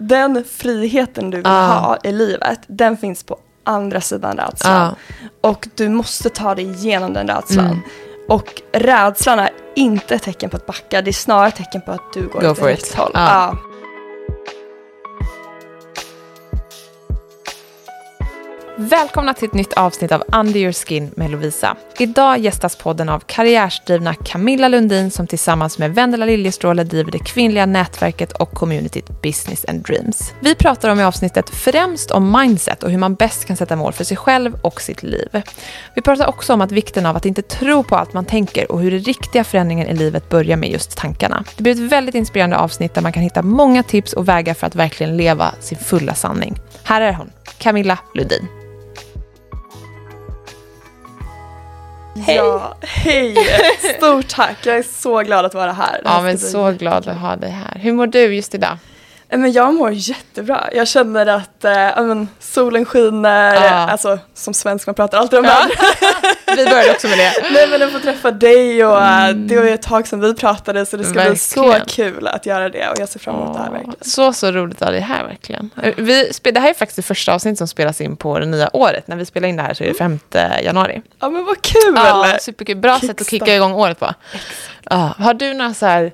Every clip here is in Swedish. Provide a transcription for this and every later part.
den friheten du vill Ah. ha i livet, den finns på andra sidan rädslan. Och du måste ta dig igenom den rädslan. Mm. Och rädslan är inte ett tecken på att backa, det är snarare ett tecken på att du går Go åt rätt håll. Ja. Välkomna till ett nytt avsnitt av Under your skin med Lovisa. Idag gästas podden av karriärsdrivna Camilla Lundin som tillsammans med Vendela Liljestråle driver det kvinnliga nätverket och communityt Business and Dreams. Vi pratar om i avsnittet främst om mindset och hur man bäst kan sätta mål för sig själv och sitt liv. Vi pratar också om att vikten av att inte tro på allt man tänker och hur den riktiga förändringen i livet börjar med just tankarna. Det blir ett väldigt inspirerande avsnitt där man kan hitta många tips och vägar för att verkligen leva sin fulla sanning. Här är hon, Camilla Lundin. Hej! Ja, hej! Stort tack, jag är så glad att vara här. Ja, men bli så glad att ha dig här. Hur mår du just idag? Eh, Men jag mår jättebra. Jag känner att ja, men, solen skiner, Ja. alltså som svensk man pratar alltid om Ja. det. Vi började också med det. Nej men att få träffa dig och eh, det var ju ett tag sedan vi pratade så det ska bli så Mm. Verkligen. kul att göra det och jag ser fram emot det här verkligen. Så, så roligt att ha dig här verkligen. Vi, spe- det här är faktiskt det första avsnitt som spelas in på det nya året. När vi spelar in det här så är det 5 januari. Ja men vad kul! Ja, superkul. Bra sätt att Kickstart. kicka igång året på. Ja, har du några så här,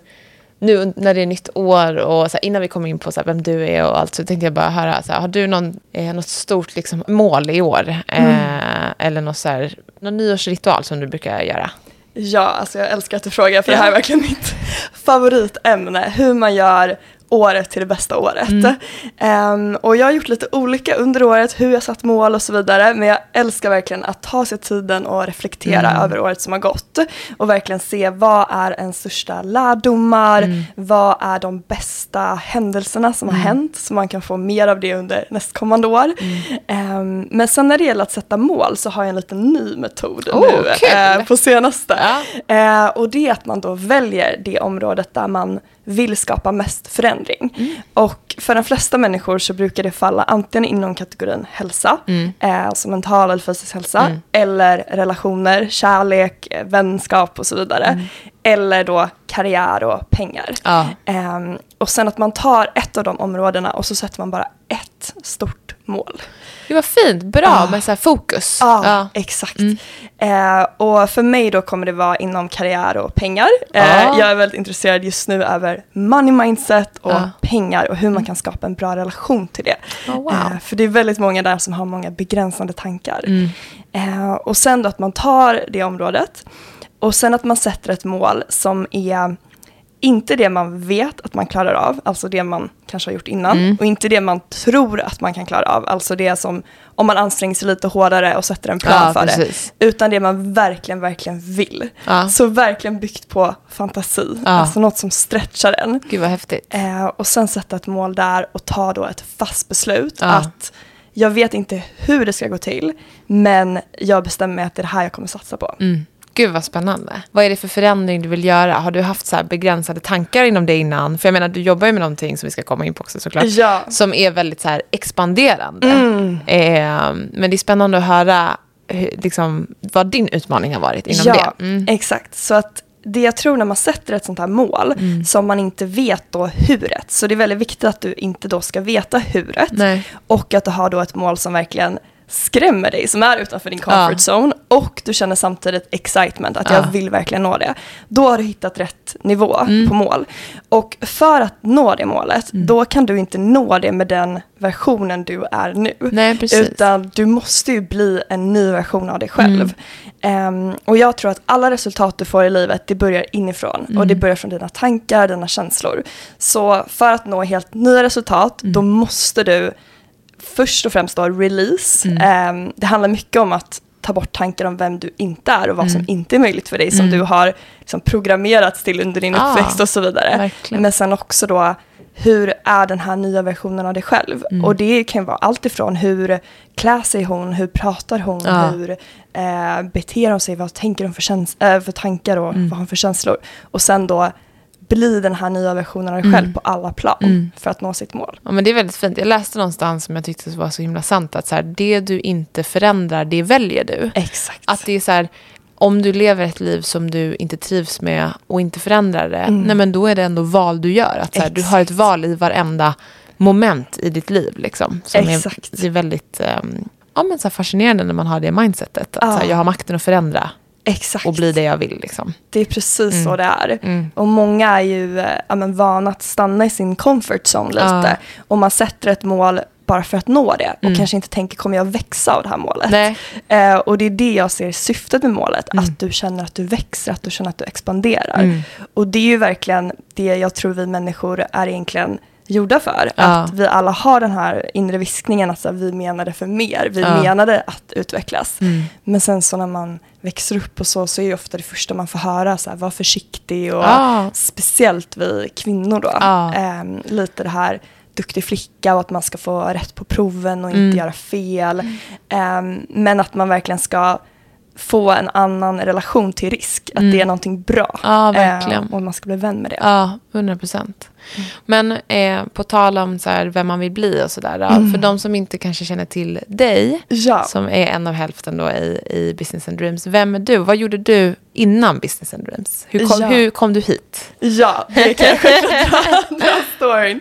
nu när det är nytt år och så här, innan vi kommer in på så här, vem du är och allt så tänkte jag bara höra, så här, har du någon, eh, något stort liksom, mål i år? Eh, eller något, så här, någon nyårsritual som du brukar göra? Ja, alltså jag älskar att du frågar för det här är verkligen mitt favoritämne. Hur man gör året till det bästa året. Mm. Ehm, och jag har gjort lite olika under året, hur jag satt mål och så vidare. Men jag älskar verkligen att ta sig tiden och reflektera Mm. över året som har gått. Och verkligen se vad är ens största lärdomar, Mm. vad är de bästa händelserna som har hänt. Så man kan få mer av det under nästkommande år. Mm. Ehm, men sen när det gäller att sätta mål så har jag en liten ny metod Oh, nu kul. eh, på senaste. Ja. Eh, och det är att man då väljer det området där man vill skapa mest förändring. Mm. Och för de flesta människor så brukar det falla antingen inom kategorin hälsa, Mm. eh, alltså mental eller fysisk hälsa, Mm. eller relationer, kärlek, eh, vänskap och så vidare. Mm. Eller då karriär och pengar. Ja. Ehm, och sen att man tar ett av de områdena och så sätter man bara ett stort mål. Det var fint, bra Ja. med så fokus. Ja, Ja. exakt. Mm. Eh, och för mig då kommer det vara inom karriär och pengar. Eh, Ja. Jag är väldigt intresserad just nu över money mindset och Ja. pengar och hur man kan skapa en bra relation till det. Oh, wow. Eh, för det är väldigt många där som har många begränsande tankar. Mm. Eh, och sen då att man tar det området och sen att man sätter ett mål som är inte det man vet att man klarar av, alltså det man kanske har gjort innan, Mm. och inte det man tror att man kan klara av, alltså det som om man anstränger sig lite hårdare och sätter en plan Ja, för precis. det, utan det man verkligen, verkligen vill. Ja. Så verkligen byggt på fantasi, Ja. alltså något som stretchar en. Gud vad häftigt. Eh, och sen sätta ett mål där och ta då ett fast beslut att jag vet inte hur det ska gå till, men jag bestämmer mig att det är det här jag kommer satsa på. Mm. Gud vad spännande. Vad är det för förändring du vill göra? Har du haft så begränsade tankar inom det innan? För jag menar, du jobbar ju med någonting som vi ska komma in på också såklart. Ja. Som är väldigt så expanderande. Mm. Eh, men det är spännande att höra hur, liksom, vad din utmaning har varit inom ja, det. Mm. exakt. Så att det jag tror när man sätter ett sånt här mål Mm. som man inte vet då huret, så det är väldigt viktigt att du inte då ska veta huret Nej. och att du har då ett mål som verkligen skrämmer dig, som är utanför din comfort Ja. zone och du känner samtidigt excitement, att Ja. jag vill verkligen nå det. Då har du hittat rätt nivå Mm. på mål. Och för att nå det målet, då kan du inte nå det med den versionen du är nu. Nej. Utan du måste ju bli en ny version av dig själv. Mm. Ehm, och jag tror att alla resultat du får i livet, det börjar inifrån. Mm. Och det börjar från dina tankar, dina känslor. Så för att nå helt nya resultat, Mm. då måste du först och främst då release. Mm. Ehm, det handlar mycket om att ta bort tankar om vem du inte är och vad som Mm. inte är möjligt för dig, som Mm. du har liksom programmerats till under din Ah, uppväxt och så vidare. verkligen. Men sen också då, hur är den här nya versionen av dig själv? Mm. Och det kan vara allt ifrån hur klär sig hon, hur pratar hon, Ja. hur eh, beter hon sig, vad tänker hon för, käns- äh, för tankar och Mm. vad har hon för känslor? Och sen då bli den här nya versionen av dig själv Mm. på alla plan Mm. för att nå sitt mål. Ja, men det är väldigt fint. Jag läste någonstans som jag tyckte var så himla sant. Att så här, det du inte förändrar, det väljer du. Exakt. Att det är så här, om du lever ett liv som du inte trivs med och inte förändrar det, Mm. nej men då är det ändå val du gör. Att så här, du har ett val i varenda moment i ditt liv. Liksom, som Exakt. Är, det är väldigt um, ja, men så fascinerande när man har det mindsetet. Att Ja. så jag har makten att förändra Exakt. och bli det jag vill. Liksom. Det är precis Mm. så det är. Mm. Och många är ju ja, men vana att stanna i sin comfort zone lite. Ja. Och man sätter ett mål bara för att nå det. Och Mm. kanske inte tänker, kommer jag växa av det här målet? Nej. Eh, och det är det jag ser syftet med målet. Mm. Att du känner att du växer, att du känner att du expanderar. Mm. Och det är ju verkligen det jag tror vi människor är egentligen gjorda för. Ja. Att vi alla har den här inre viskningen att så här, vi menade för mer. Vi Ja. menade att utvecklas. Mm. Men sen så när man växer upp och så, så är ju ofta det första man får höra så här, var försiktig och Ja. speciellt vi kvinnor då. Ja. Ehm, lite det här duktig flicka och att man ska få rätt på proven och inte Mm. göra fel. Ehm, men att man verkligen ska få en annan relation till risk. Att Mm. det är någonting bra. Ja, verkligen. Ehm, och man ska bli vän med det. Ja, 100 procent. Men eh, på tal om så här, vem man vill bli och sådär. Mm. För de som inte kanske känner till dig, Ja. som är en av hälften då i, i Business and Dreams. Vem är du? Vad gjorde du innan Business and Dreams? Hur kom, Ja. hur kom du hit? Ja, det kan jag självklart dra, dra storyn.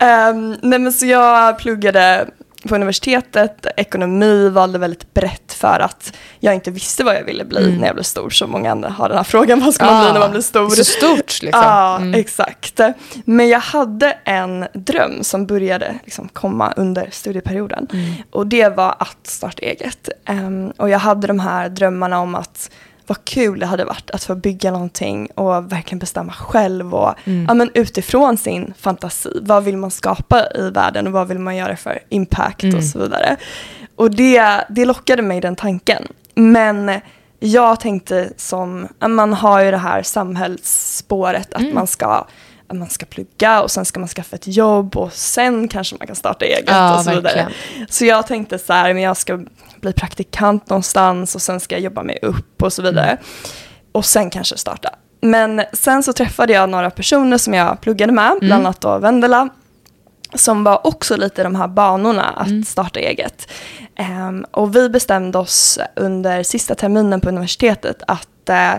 Um, nej men så jag pluggade på universitetet, ekonomi, valde väldigt brett för att jag inte visste vad jag ville bli Mm. när jag blev stor. Så många andra har den här frågan, vad ska man bli när man blir stor? Så stort liksom. Ja, Mm. exakt. Men jag hade en dröm som började liksom komma under studieperioden. Mm. Och det var att starta eget. Ehm, och jag hade de här drömmarna om att vad kul det hade varit att få bygga någonting och verkligen bestämma själv och Mm. ja, men utifrån sin fantasi. Vad vill man skapa i världen och vad vill man göra för impact Mm. och så vidare. Och det, det lockade mig den tanken. Men jag tänkte som, man har ju det här samhällsspåret att Mm. man ska att man ska plugga och sen ska man skaffa ett jobb och sen kanske man kan starta eget Ja, och så vidare. verkligen. Så jag tänkte så här, men jag ska bli praktikant någonstans och sen ska jag jobba mig upp och så vidare. Mm. Och sen kanske starta. Men sen så träffade jag några personer som jag pluggade med, Mm. bland annat då Vendela, som var också lite i de här banorna att Mm. starta eget. Ehm, och vi bestämde oss under sista terminen på universitetet att eh,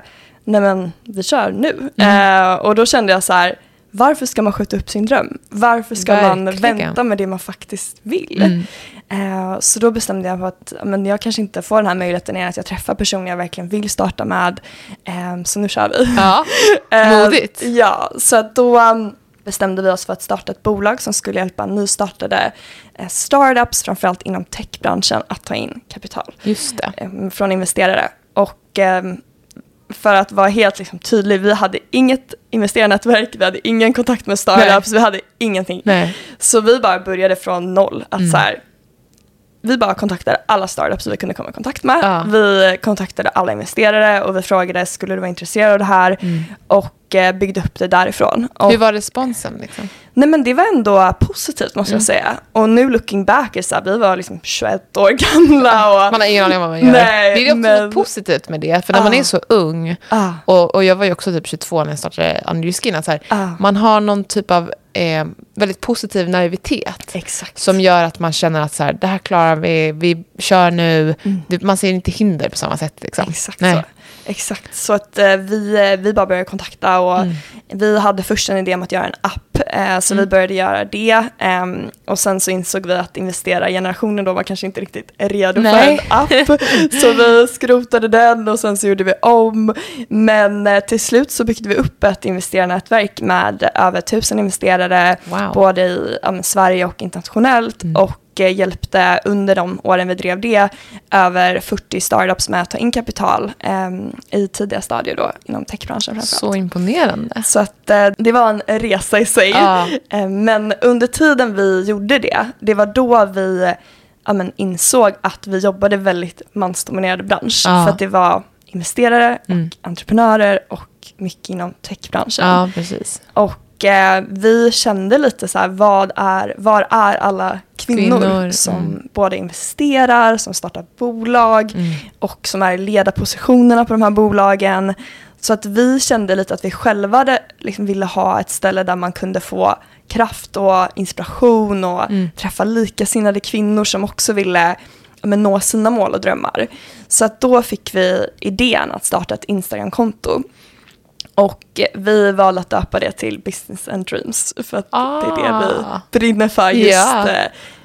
nej men vi kör nu. Mm. Eh, och då kände jag så här, varför ska man skjuta upp sin dröm? Varför ska man Verkligen. vänta med det man faktiskt vill? Mm. Eh, så då bestämde jag för att men jag kanske inte får den här möjligheten igen att jag träffar personer jag verkligen vill starta med. Eh, så nu kör vi. Ja, Eh, modigt. Ja, så då um, bestämde vi oss för att starta ett bolag som skulle hjälpa nystartade eh, startups, framförallt inom techbranschen, att ta in kapital Just det. från investerare. Och ehm, för att vara helt liksom, tydlig, vi hade inget investerarnätverk, vi hade ingen kontakt med startups, vi hade ingenting. Nej. Så vi bara började från noll. Att Mm. så här, vi bara kontaktade alla startups vi kunde komma i kontakt med. Ja. Vi kontaktade alla investerare och vi frågade skulle du vara intresserad av det här Mm. och eh, byggde upp det därifrån. Och, Hur var responsen? Liksom? nej men det var ändå positivt måste Mm. jag säga. Och nu looking back är så här, vi var liksom 21 år gamla och Man har ingen aning om vad man gör. Nej, det är också men- något positivt med det. För när Ja. man är så ung, ah, och, och jag var ju också typ 22 när jag startade Under Your Skin, att så här, ah, man har någon typ av eh, väldigt positiv naivitet. exakt. Som gör att man känner att så här, det här klarar vi, vi kör nu. Mm. Man ser inte hinder på samma sätt. Liksom. Exakt Nej. så. Exakt, så att eh, vi, eh, vi bara började kontakta och Mm. vi hade först en idé om att göra en app, eh, så Mm. vi började göra det. ehm, och sen så insåg vi att investerargenerationen då var kanske inte riktigt redo Nej. för en app. så vi skrotade den och sen så gjorde vi om. Men eh, till slut så byggde vi upp ett investerarnätverk med över tusen investerare, Wow. både i Sverige och internationellt. Mm. Och eh, hjälpte under de åren vi drev det över 40 startups med att ta in kapital em, i tidiga stadier då inom techbranschen framförallt. Så imponerande. Så att eh, det var en resa i sig. Ja. Eh, men under tiden vi gjorde det, det var då vi eh, ja, men insåg att vi jobbade väldigt mansdominerad bransch. Ja. För att det var investerare Mm. och entreprenörer och mycket inom techbranschen. Ja, precis. Och eh, vi kände lite så här, vad är, var är alla kvinnor, Kvinnor, som mm. både investerar, som startar bolag Mm. och som är i ledarpositionerna på de här bolagen. Så att vi kände lite att vi själva hade, liksom ville ha ett ställe där man kunde få kraft och inspiration och Mm. träffa likasinnade kvinnor som också ville men, nå sina mål och drömmar. Så att då fick vi idén att starta ett Instagram-konto. Och vi valde att döpa det till Business and Dreams för att Ah. det är det vi brinner för. Just, eh,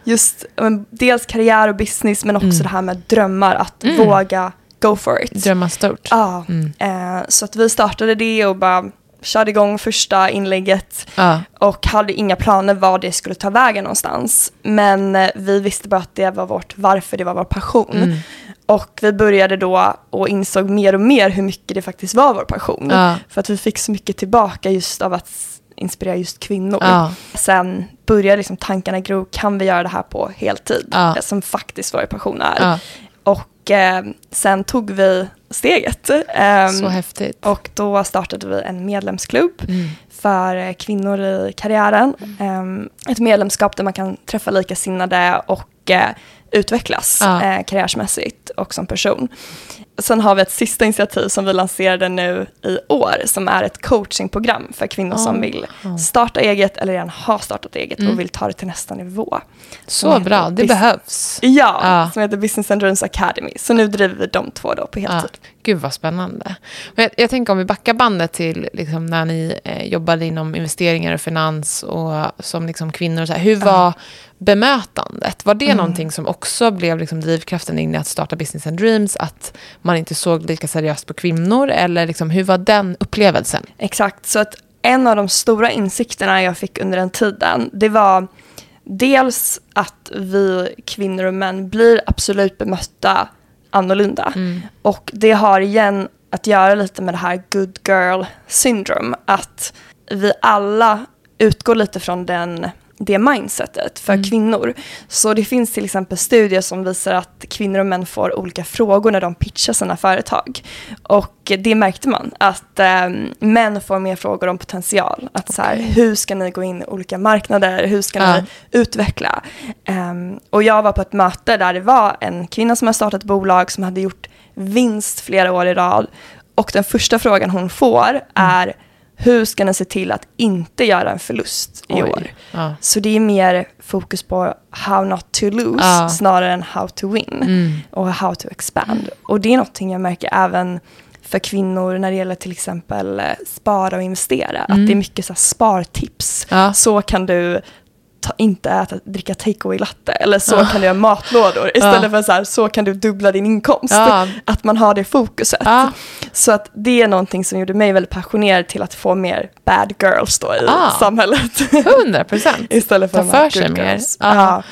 just dels karriär och business men också Mm. det här med drömmar, att Mm. våga go for it. Drömma stort. Ja, Mm. eh, så att vi startade det och bara körde igång första inlägget Ja. och hade inga planer var det skulle ta vägen någonstans. Men eh, vi visste bara att det var vårt varför, det var vår passion. Och vi började då och insåg mer och mer hur mycket det faktiskt var vår passion. Ja. För att vi fick så mycket tillbaka just av att inspirera just kvinnor. Ja. Sen började liksom tankarna gro, kan vi göra det här på heltid? Ja. Eh, Som faktiskt vår passion är. Och eh, sen tog vi steget. Ehm, Så häftigt. och då startade vi en medlemsklubb Mm. För eh, kvinnor i karriären. Ehm, ett medlemskap där man kan träffa likasinnade och eh, utvecklas Ja. eh, karriärsmässigt och som person. Sen har vi ett sista initiativ som vi lanserade nu i år som är ett coachingprogram för kvinnor som Oh. vill starta eget eller redan har startat eget Mm. och vill ta det till nästa nivå. Så bra, det behövs. Ja, Ja. som heter Business and Dreams Academy. Så nu driver vi de två då på Ja, heltid. gud vad spännande. Men jag, jag tänker om vi backar bandet till liksom, när ni eh, jobbade inom investeringar och finans och som liksom, kvinnor. Och så här, hur var bemötandet? Var det Mm. någonting som också blev liksom, drivkraften in i att starta Business and Dreams? Att man inte såg lika seriöst på kvinnor? Eller liksom, hur var den upplevelsen? Exakt, så att en av de stora insikterna jag fick under den tiden, det var dels att vi kvinnor och män blir absolut bemötta annorlunda. Och det har igen att göra lite med det här good girl syndrome, att vi alla utgår lite från den det mindsetet för kvinnor. Så det finns till exempel studier som visar att kvinnor och män får olika frågor när de pitchar sina företag. Och det märkte man, att eh, män får mer frågor om potential. Att så här, hur ska ni gå in i olika marknader? Hur ska Ja. ni utveckla? Ehm, och jag var på ett möte där det var en kvinna som har startat ett bolag som hade gjort vinst flera år i rad. Och den första frågan hon får är hur ska ni se till att inte göra en förlust i Oj. år? Ja. Så det är mer fokus på how not to lose Ja. snarare än how to win Mm. och how to expand. Och det är någonting jag märker även för kvinnor när det gäller till exempel eh, spara och investera. Att det är mycket så spartips. Mm. Ja. Så kan du ta, inte äta, dricka takeaway latte eller så Ja. kan du göra matlådor istället Ja. för så här, så kan du dubbla din inkomst. Ja. Att man har det fokuset. Så att det är någonting som gjorde mig väldigt passionerad till att få mer bad girls då i samhället. 100 procent. Istället för Ta för sig mer. Ja.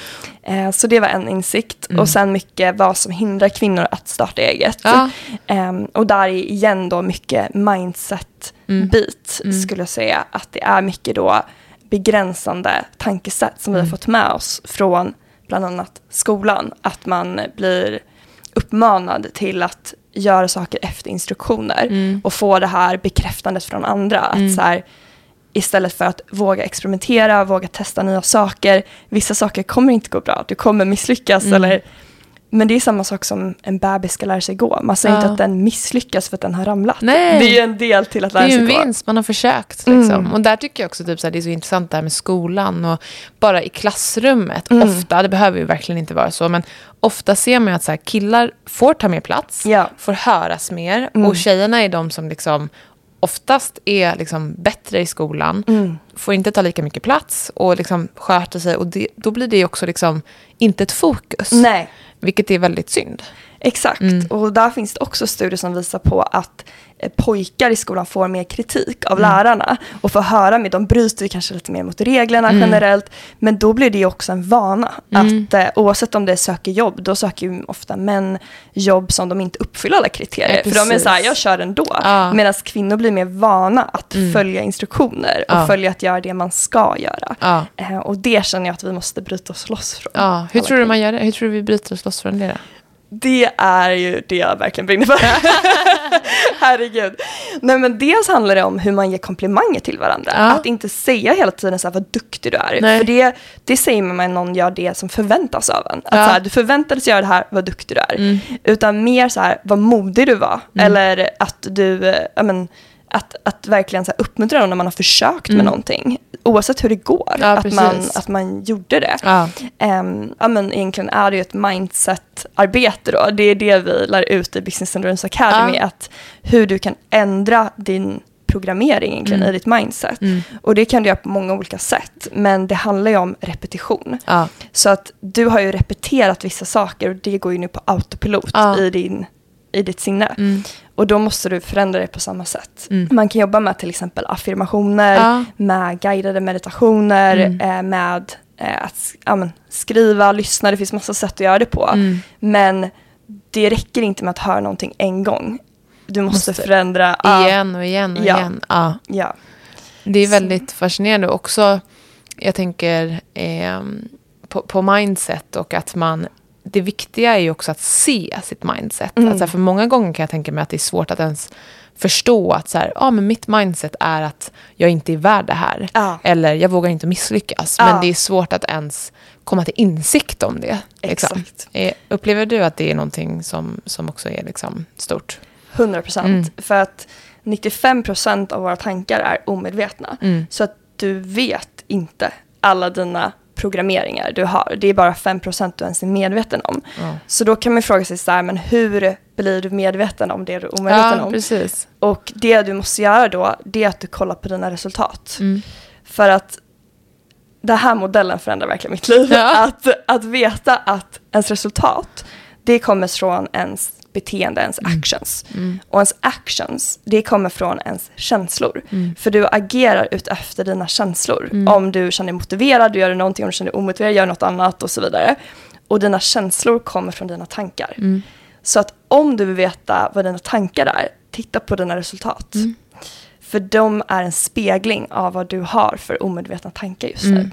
Eh, Så det var en insikt. Mm. Och sen mycket vad som hindrar kvinnor att starta eget. Ja. Ehm, och där är igen då mycket mindset-bit Mm. skulle jag säga. Att det är mycket då begränsande tankesätt som vi Mm. har fått med oss från bland annat skolan. Att man blir uppmanad till att göra saker efter instruktioner Mm. och få det här bekräftandet från andra. Mm. Att så här, istället för att våga experimentera, våga testa nya saker. Vissa saker kommer inte gå bra, du kommer misslyckas. Mm. Eller, men det är samma sak som en bebis ska lära sig gå. Man säger Ja. inte att den misslyckas för att den har ramlat. Nej. Det är ju en del till att Det lära är ju sig en gå. vinst, man har försökt. Liksom. Mm. Och där tycker jag också typ, så här, det är så intressant det här med skolan och bara i klassrummet. Mm. Ofta, det behöver ju verkligen inte vara så, men ofta ser man ju att så här, killar får ta mer plats, Ja. får höras mer Mm. och tjejerna är de som liksom oftast är liksom bättre i skolan, Mm. Får inte ta lika mycket plats och liksom sköter sig. Och det, då blir det också liksom inte ett fokus, Nej, vilket är väldigt synd. Exakt. Mm. Och där finns det också studier som visar på att eh, pojkar i skolan får mer kritik av Mm. lärarna och får höra mer, de bryter kanske lite mer mot reglerna Mm. generellt, men då blir det också en vana. Mm. Att eh, oavsett om det söker jobb, då söker ju ofta män jobb som de inte uppfyller alla kriterier. Ja, för de är så här, jag kör ändå. Ja. Medan kvinnor blir mer vana att Mm. följa instruktioner och Ja. följa att göra det man ska göra. Ja. Eh, och det känner jag att vi måste bryta oss loss från. Hur tror du man gör det? Hur tror du vi bryter oss loss från det? Då? Det är ju det jag verkligen brinner för. Herregud. Nej men dels handlar det om hur man ger komplimanger till varandra. Ja. Att inte säga hela tiden så här vad duktig du är. Nej. För det, det säger man när någon gör det som förväntas av en. Att Ja. så här, du förväntades göra det här, vad duktig du är. Mm. Utan mer så här, vad modig du var. Mm. Eller att du, eh, ja men, att, att verkligen så här uppmuntra någon när man har försökt Mm. med någonting. Oavsett hur det går. Ja, att, man, att man gjorde det. Ja. Um, ja, men egentligen är det ju ett mindset-arbete då. Det är det vi lär ut i Business Dreams Academy. Ja. Att hur du kan ändra din programmering egentligen Mm. i ditt mindset. Mm. Och det kan du göra på många olika sätt. Men det handlar ju om repetition. Så att du har ju repeterat vissa saker och det går ju nu på autopilot i, din, i ditt sinne. Mm. Och då måste du förändra det på samma sätt. Mm. Man kan jobba med till exempel affirmationer, Ja. med guidade meditationer, Mm. eh, med eh, att ja, men, skriva, lyssna. Det finns massa sätt att göra det på. Mm. Men det räcker inte med att höra någonting en gång. Du måste, Måste förändra. Igen och igen och Ja. igen. Ja. Ja. Det är väldigt fascinerande också. Jag tänker eh, på, på mindset och att man... Det viktiga är ju också att se sitt mindset. Mm. Alltså för många gånger kan jag tänka mig att det är svårt att ens förstå att så här, ah, men mitt mindset är att jag inte är värd det här. Ja. Eller jag vågar inte misslyckas. Ja. Men det är svårt att ens komma till insikt om det. liksom. Exakt. Eh, Upplever du att det är någonting som, som också är liksom stort? 100 procent. Mm. För att 95 procent av våra tankar är omedvetna. Mm. Så att du vet inte alla dina programmeringar du har. Det är bara 5 procent du ens är medveten om. Ja, Så då kan man fråga sig så här, men hur blir du medveten om det du är omedveten ja om? precis. Och det du måste göra då, det är att du kollar på dina resultat. Mm. För att den här modellen förändrar verkligen mitt liv. Ja. Att, att veta att ens resultat, det kommer från ens beteende, ens actions. Mm. Och ens actions, det kommer från ens känslor. Mm. För du agerar ut efter dina känslor. Mm. Om du känner dig motiverad, du gör någonting, om du känner dig omotiverad, gör något annat och så vidare. Och dina känslor kommer från dina tankar. Mm. Så att om du vill veta vad dina tankar är, titta på dina resultat. Mm. För de är en spegling av vad du har för omedvetna tankar just nu. Mm.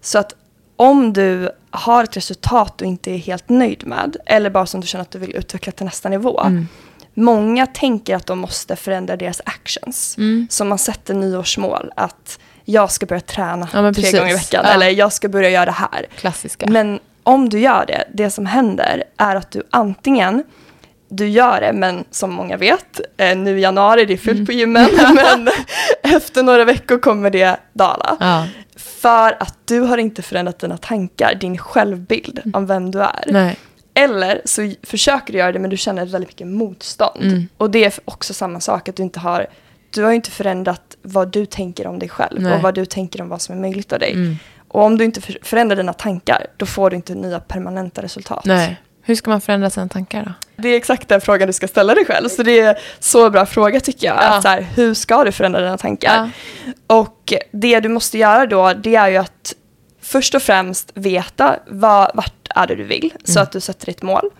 Så att om du har ett resultat du inte är helt nöjd med, eller bara som du känner att du vill utveckla till nästa nivå. Mm. Många tänker att de måste förändra deras actions. Mm. Så man sätter nyårsmål att jag ska börja träna Ja, tre precis. gånger i veckan, Ja. eller jag ska börja göra det här. Klassiska. Men om du gör det, det som händer är att du antingen du gör det, men som många vet, eh, nu i januari, det är fullt Mm. på gymmen, men efter några veckor kommer det dala. ja. För att du har inte förändrat dina tankar, din självbild om vem du är. Nej. Eller så försöker du göra det men du känner väldigt mycket motstånd. Mm. Och det är också samma sak, att du inte har, du har inte förändrat vad du tänker om dig själv Nej. och vad du tänker om vad som är möjligt av dig. Mm. Och om du inte för- förändrar dina tankar, då får du inte nya permanenta resultat. Nej. Hur ska man förändra sina tankar då? Det är exakt den frågan du ska ställa dig själv. Så det är så bra fråga tycker jag. Ja. Att så här, hur ska du förändra dina tankar? Ja. Och det du måste göra då, det är ju att först och främst veta vad, vart är det du vill, så Mm. att du sätter ditt mål.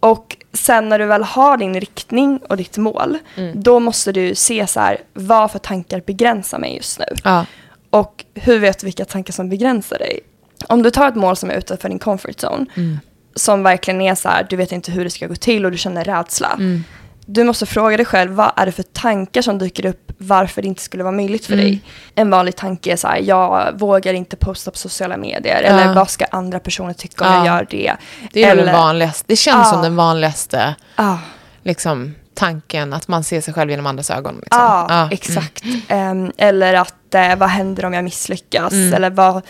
Och sen när du väl har din riktning och ditt mål, Mm. då måste du se så här, vad för tankar begränsar mig just nu? Ja. Och hur vet du vilka tankar som begränsar dig? Om du tar ett mål som är utanför din comfort zone, Mm. Som verkligen är så här, du vet inte hur det ska gå till och du känner rädsla. Mm. Du måste fråga dig själv, vad är det för tankar som dyker upp varför det inte skulle vara möjligt för Mm. dig? En vanlig tanke är så här, jag vågar inte posta på sociala medier. Ja. Eller vad ska andra personer tycka om Ja. jag gör det? Det är Eller- den vanligaste. Det känns Ja. som den vanligaste liksom, tanken att man ser sig själv genom andras ögon. Liksom. Ja. exakt. Ehm, eller att, eh, vad händer om jag misslyckas? Mm. Eller vad,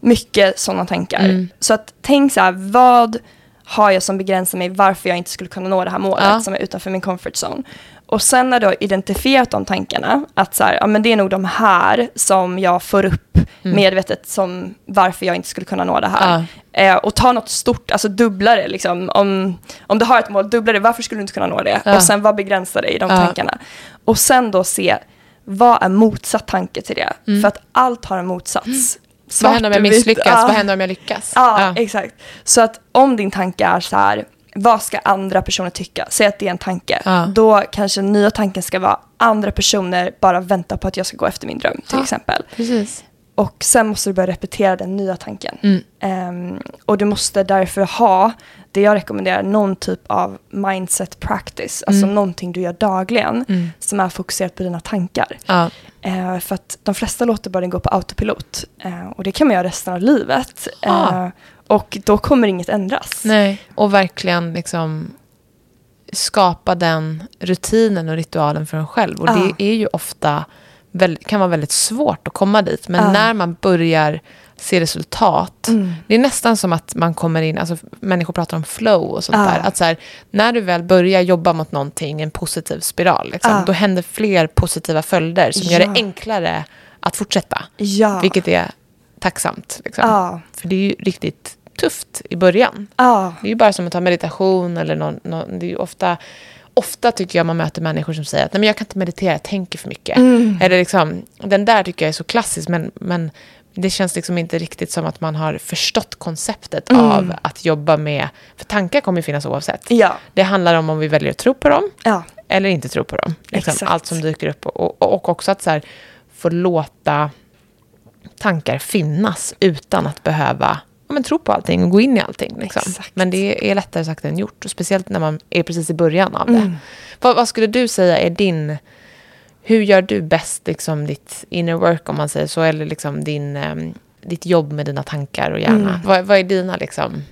mycket sådana tankar. Mm. Så att tänk så här, vad har jag som begränsar mig varför jag inte skulle kunna nå det här målet Ja. som är utanför min comfort zone? Och sen när du har identifierat de tankarna, att så här, ja, men det är nog de här som jag får upp Mm. medvetet som varför jag inte skulle kunna nå det här. Eh, och ta något stort, alltså dubbla det liksom. Om, om du har ett mål, dubbla det, varför skulle du inte kunna nå det? Ja. Och sen vad begränsar dig i de Ja. tankarna? Och sen då se, vad är motsatt tanke till det? Mm. För att allt har en motsats. Vad Svart händer om jag misslyckas? ja. Vad händer om jag lyckas? Ja, exakt. Så att om din tanke är så här, vad ska andra personer tycka? Säg att det är en tanke. Ja. Då kanske den nya tanken ska vara, andra personer bara väntar på att jag ska gå efter min dröm, till Ja. exempel. Precis. Och sen måste du börja repetera den nya tanken. Mm. Ehm, och du måste därför ha, det jag rekommenderar, någon typ av mindset practice. Alltså Mm. någonting du gör dagligen Mm. som är fokuserat på dina tankar. Ja. Eh, för att de flesta låter bara den gå på autopilot. Eh, och det kan man göra resten av livet. Ah. Eh, och då kommer inget ändras. Nej, och verkligen liksom skapa den rutinen och ritualen för en själv. Och Ja. det är ju ofta, kan vara väldigt svårt att komma dit. Men Ja. när man börjar se resultat. Mm. Det är nästan som att man kommer in, alltså människor pratar om flow och sånt Ja. där. Att så här, när du väl börjar jobba mot någonting, en positiv spiral, liksom, Ja. då händer fler positiva följder som gör Ja. det enklare att fortsätta. Ja. Vilket är tacksamt. Liksom. Ja. För det är ju riktigt tufft i början. Ja. Det är ju bara som att ta meditation eller någon, någon, det är ju ofta, ofta tycker jag man möter människor som säger att Nej, men jag kan inte meditera, jag tänker för mycket. Mm. Eller liksom, den där tycker jag är så klassisk, men, men det känns liksom inte riktigt som att man har förstått konceptet Mm. av att jobba med, för tankar kommer ju finnas oavsett. Ja. Det handlar om om vi väljer att tro på dem Ja. eller inte tro på dem. Liksom, Exakt. allt som dyker upp. Och, och, och också att så här, få låta tankar finnas utan att behöva ja, men, tro på allting och gå in i allting. Liksom. Men det är lättare sagt än gjort. Och speciellt när man är precis i början av det. Mm. Vad, vad skulle du säga är din... Hur gör du bäst liksom, ditt inner work, om man säger så? Eller liksom din, ehm, ditt jobb med dina tankar och hjärna? Mm. Vad, vad är dina liksom,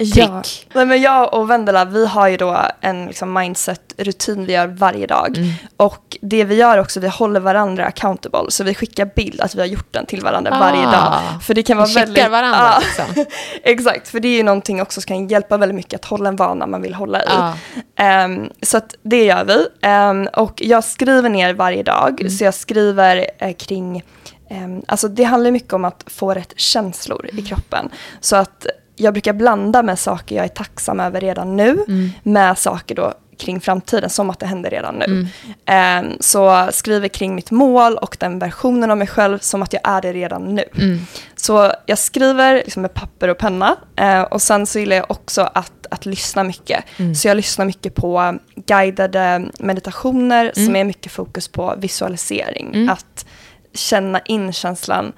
Ja. Nej, men jag och Vendela, vi har ju då en liksom, mindset-rutin vi gör varje dag. Mm. Och det vi gör också, vi håller varandra accountable. Så vi skickar bild att vi har gjort den till varandra Ah. varje dag. För det kan vara Vi väldigt... varandra, Ja, liksom. exakt, för det är ju någonting också som kan hjälpa väldigt mycket att hålla en vana man vill hålla i. Ja. Ehm, så att det gör vi. Ehm, och jag skriver ner varje dag. Mm. Så jag skriver eh, kring, ehm, alltså det handlar mycket om att få rätt känslor Mm. i kroppen. Så att jag brukar blanda med saker jag är tacksam över redan nu Mm. med saker då kring framtiden som att det händer redan nu. Mm. Ehm, så skriver kring mitt mål och den versionen av mig själv som att jag är det redan nu. Mm. Så jag skriver liksom med papper och penna eh, och sen så gillar jag också att, att lyssna mycket. Mm. Så jag lyssnar mycket på guidade meditationer Mm. som är mycket fokus på visualisering. Mm. Att känna in känslan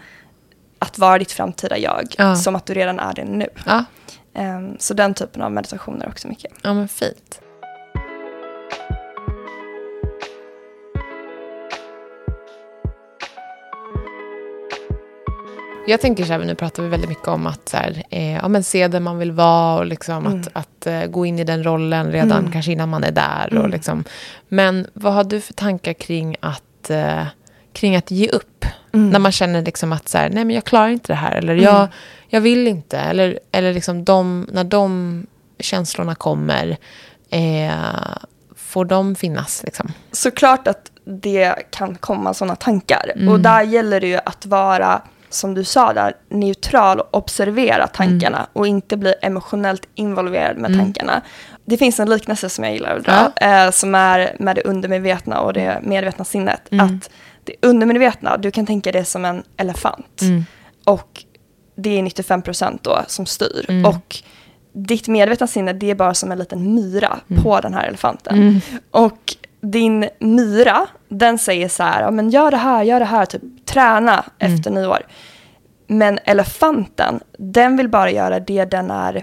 att vara ditt framtida jag, Ja. som att du redan är det nu. Ja. Eh, så den typen av meditationer också mycket. ja, men fint. Jag tänker så här, nu pratar vi väldigt mycket om att så här, eh, ja, men se där man vill vara och liksom Mm. att, att eh, gå in i den rollen redan Mm. kanske innan man är där. Och Mm. liksom. Men vad har du för tankar kring att, eh, kring att ge upp? Mm. När man känner liksom att så här, nej men jag klarar inte det här. Eller Mm. jag, jag vill inte. Eller, eller liksom de, när de känslorna kommer, eh, får de finnas? Liksom? Såklart att det kan komma sådana tankar. Mm. Och där gäller det ju att vara, som du sa där, neutral och observera tankarna och inte bli emotionellt involverad med Mm. tankarna. Det finns en liknelse som jag gillar att dra, eh, som är med det undermedvetna och det medvetna sinnet. Mm. Att det undermedvetna, du kan tänka det som en elefant. Mm. Och det är 95% då som styr. Mm. Och ditt medvetna sinne, det är bara som en liten myra Mm. på den här elefanten. Mm. Och din myra, den säger så här, men gör det här, gör det här, typ träna Mm. efter nyår. Men elefanten, den vill bara göra det den är,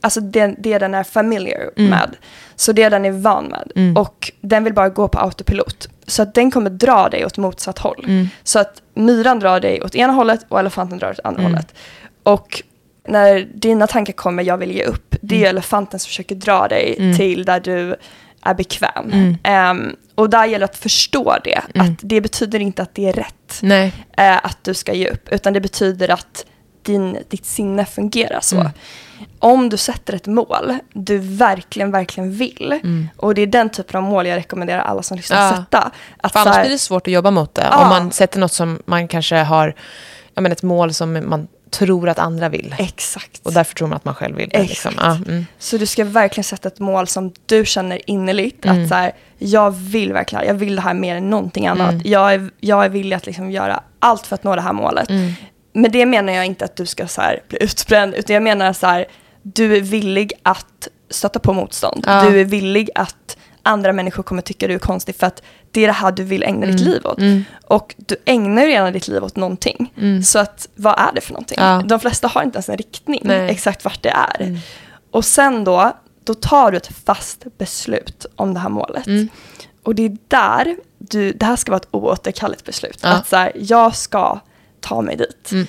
alltså det, det den är familiar Mm. med. Så det den är van med. Mm. Och den vill bara gå på autopilot. Så att den kommer dra dig åt motsatt håll. Mm. Så att myran drar dig åt ena hållet och elefanten drar åt andra Mm. hållet. Och när dina tankar kommer, jag vill ge upp, det är ju elefanten som försöker dra dig Mm. till där du är bekväm. Mm. Ehm, och där gäller det att förstå det, Mm. att det betyder inte att det är rätt eh, att du ska ge upp, utan det betyder att din, ditt sinne fungerar så. Mm. Om du sätter ett mål du verkligen, verkligen vill, Mm. och det är den typen av mål jag rekommenderar alla som lyssnar Ja. att sätta. Att För annars här- blir det svårt att jobba mot det. Ja. Om man sätter något som man kanske har, jag menar ett mål som man tror att andra vill. Exakt. Och därför tror man att man själv vill det. Liksom. Ja, mm. Så du ska verkligen sätta ett mål som du känner innerligt. Mm. Att så här, jag vill verkligen, jag vill det här mer än någonting annat. Mm. Jag, är, jag är villig att liksom göra allt för att nå det här målet. Men det menar jag inte att du ska så bli utbränd, utan jag menar så här, du är villig att stöta på motstånd. Ja. Du är villig att andra människor kommer tycka du är konstig för att det är det här du vill ägna ditt Mm. liv åt. Mm. Och du ägnar ju redan ditt liv åt någonting. Mm. Så att, vad är det för någonting? Ja. De flesta har inte ens en riktning, Nej. exakt vart det är. Mm. Och sen då, då tar du ett fast beslut om det här målet. Mm. Och det är där, du, det här ska vara ett oåterkalleligt beslut. Ja. Att så här, jag ska ta mig dit. Mm.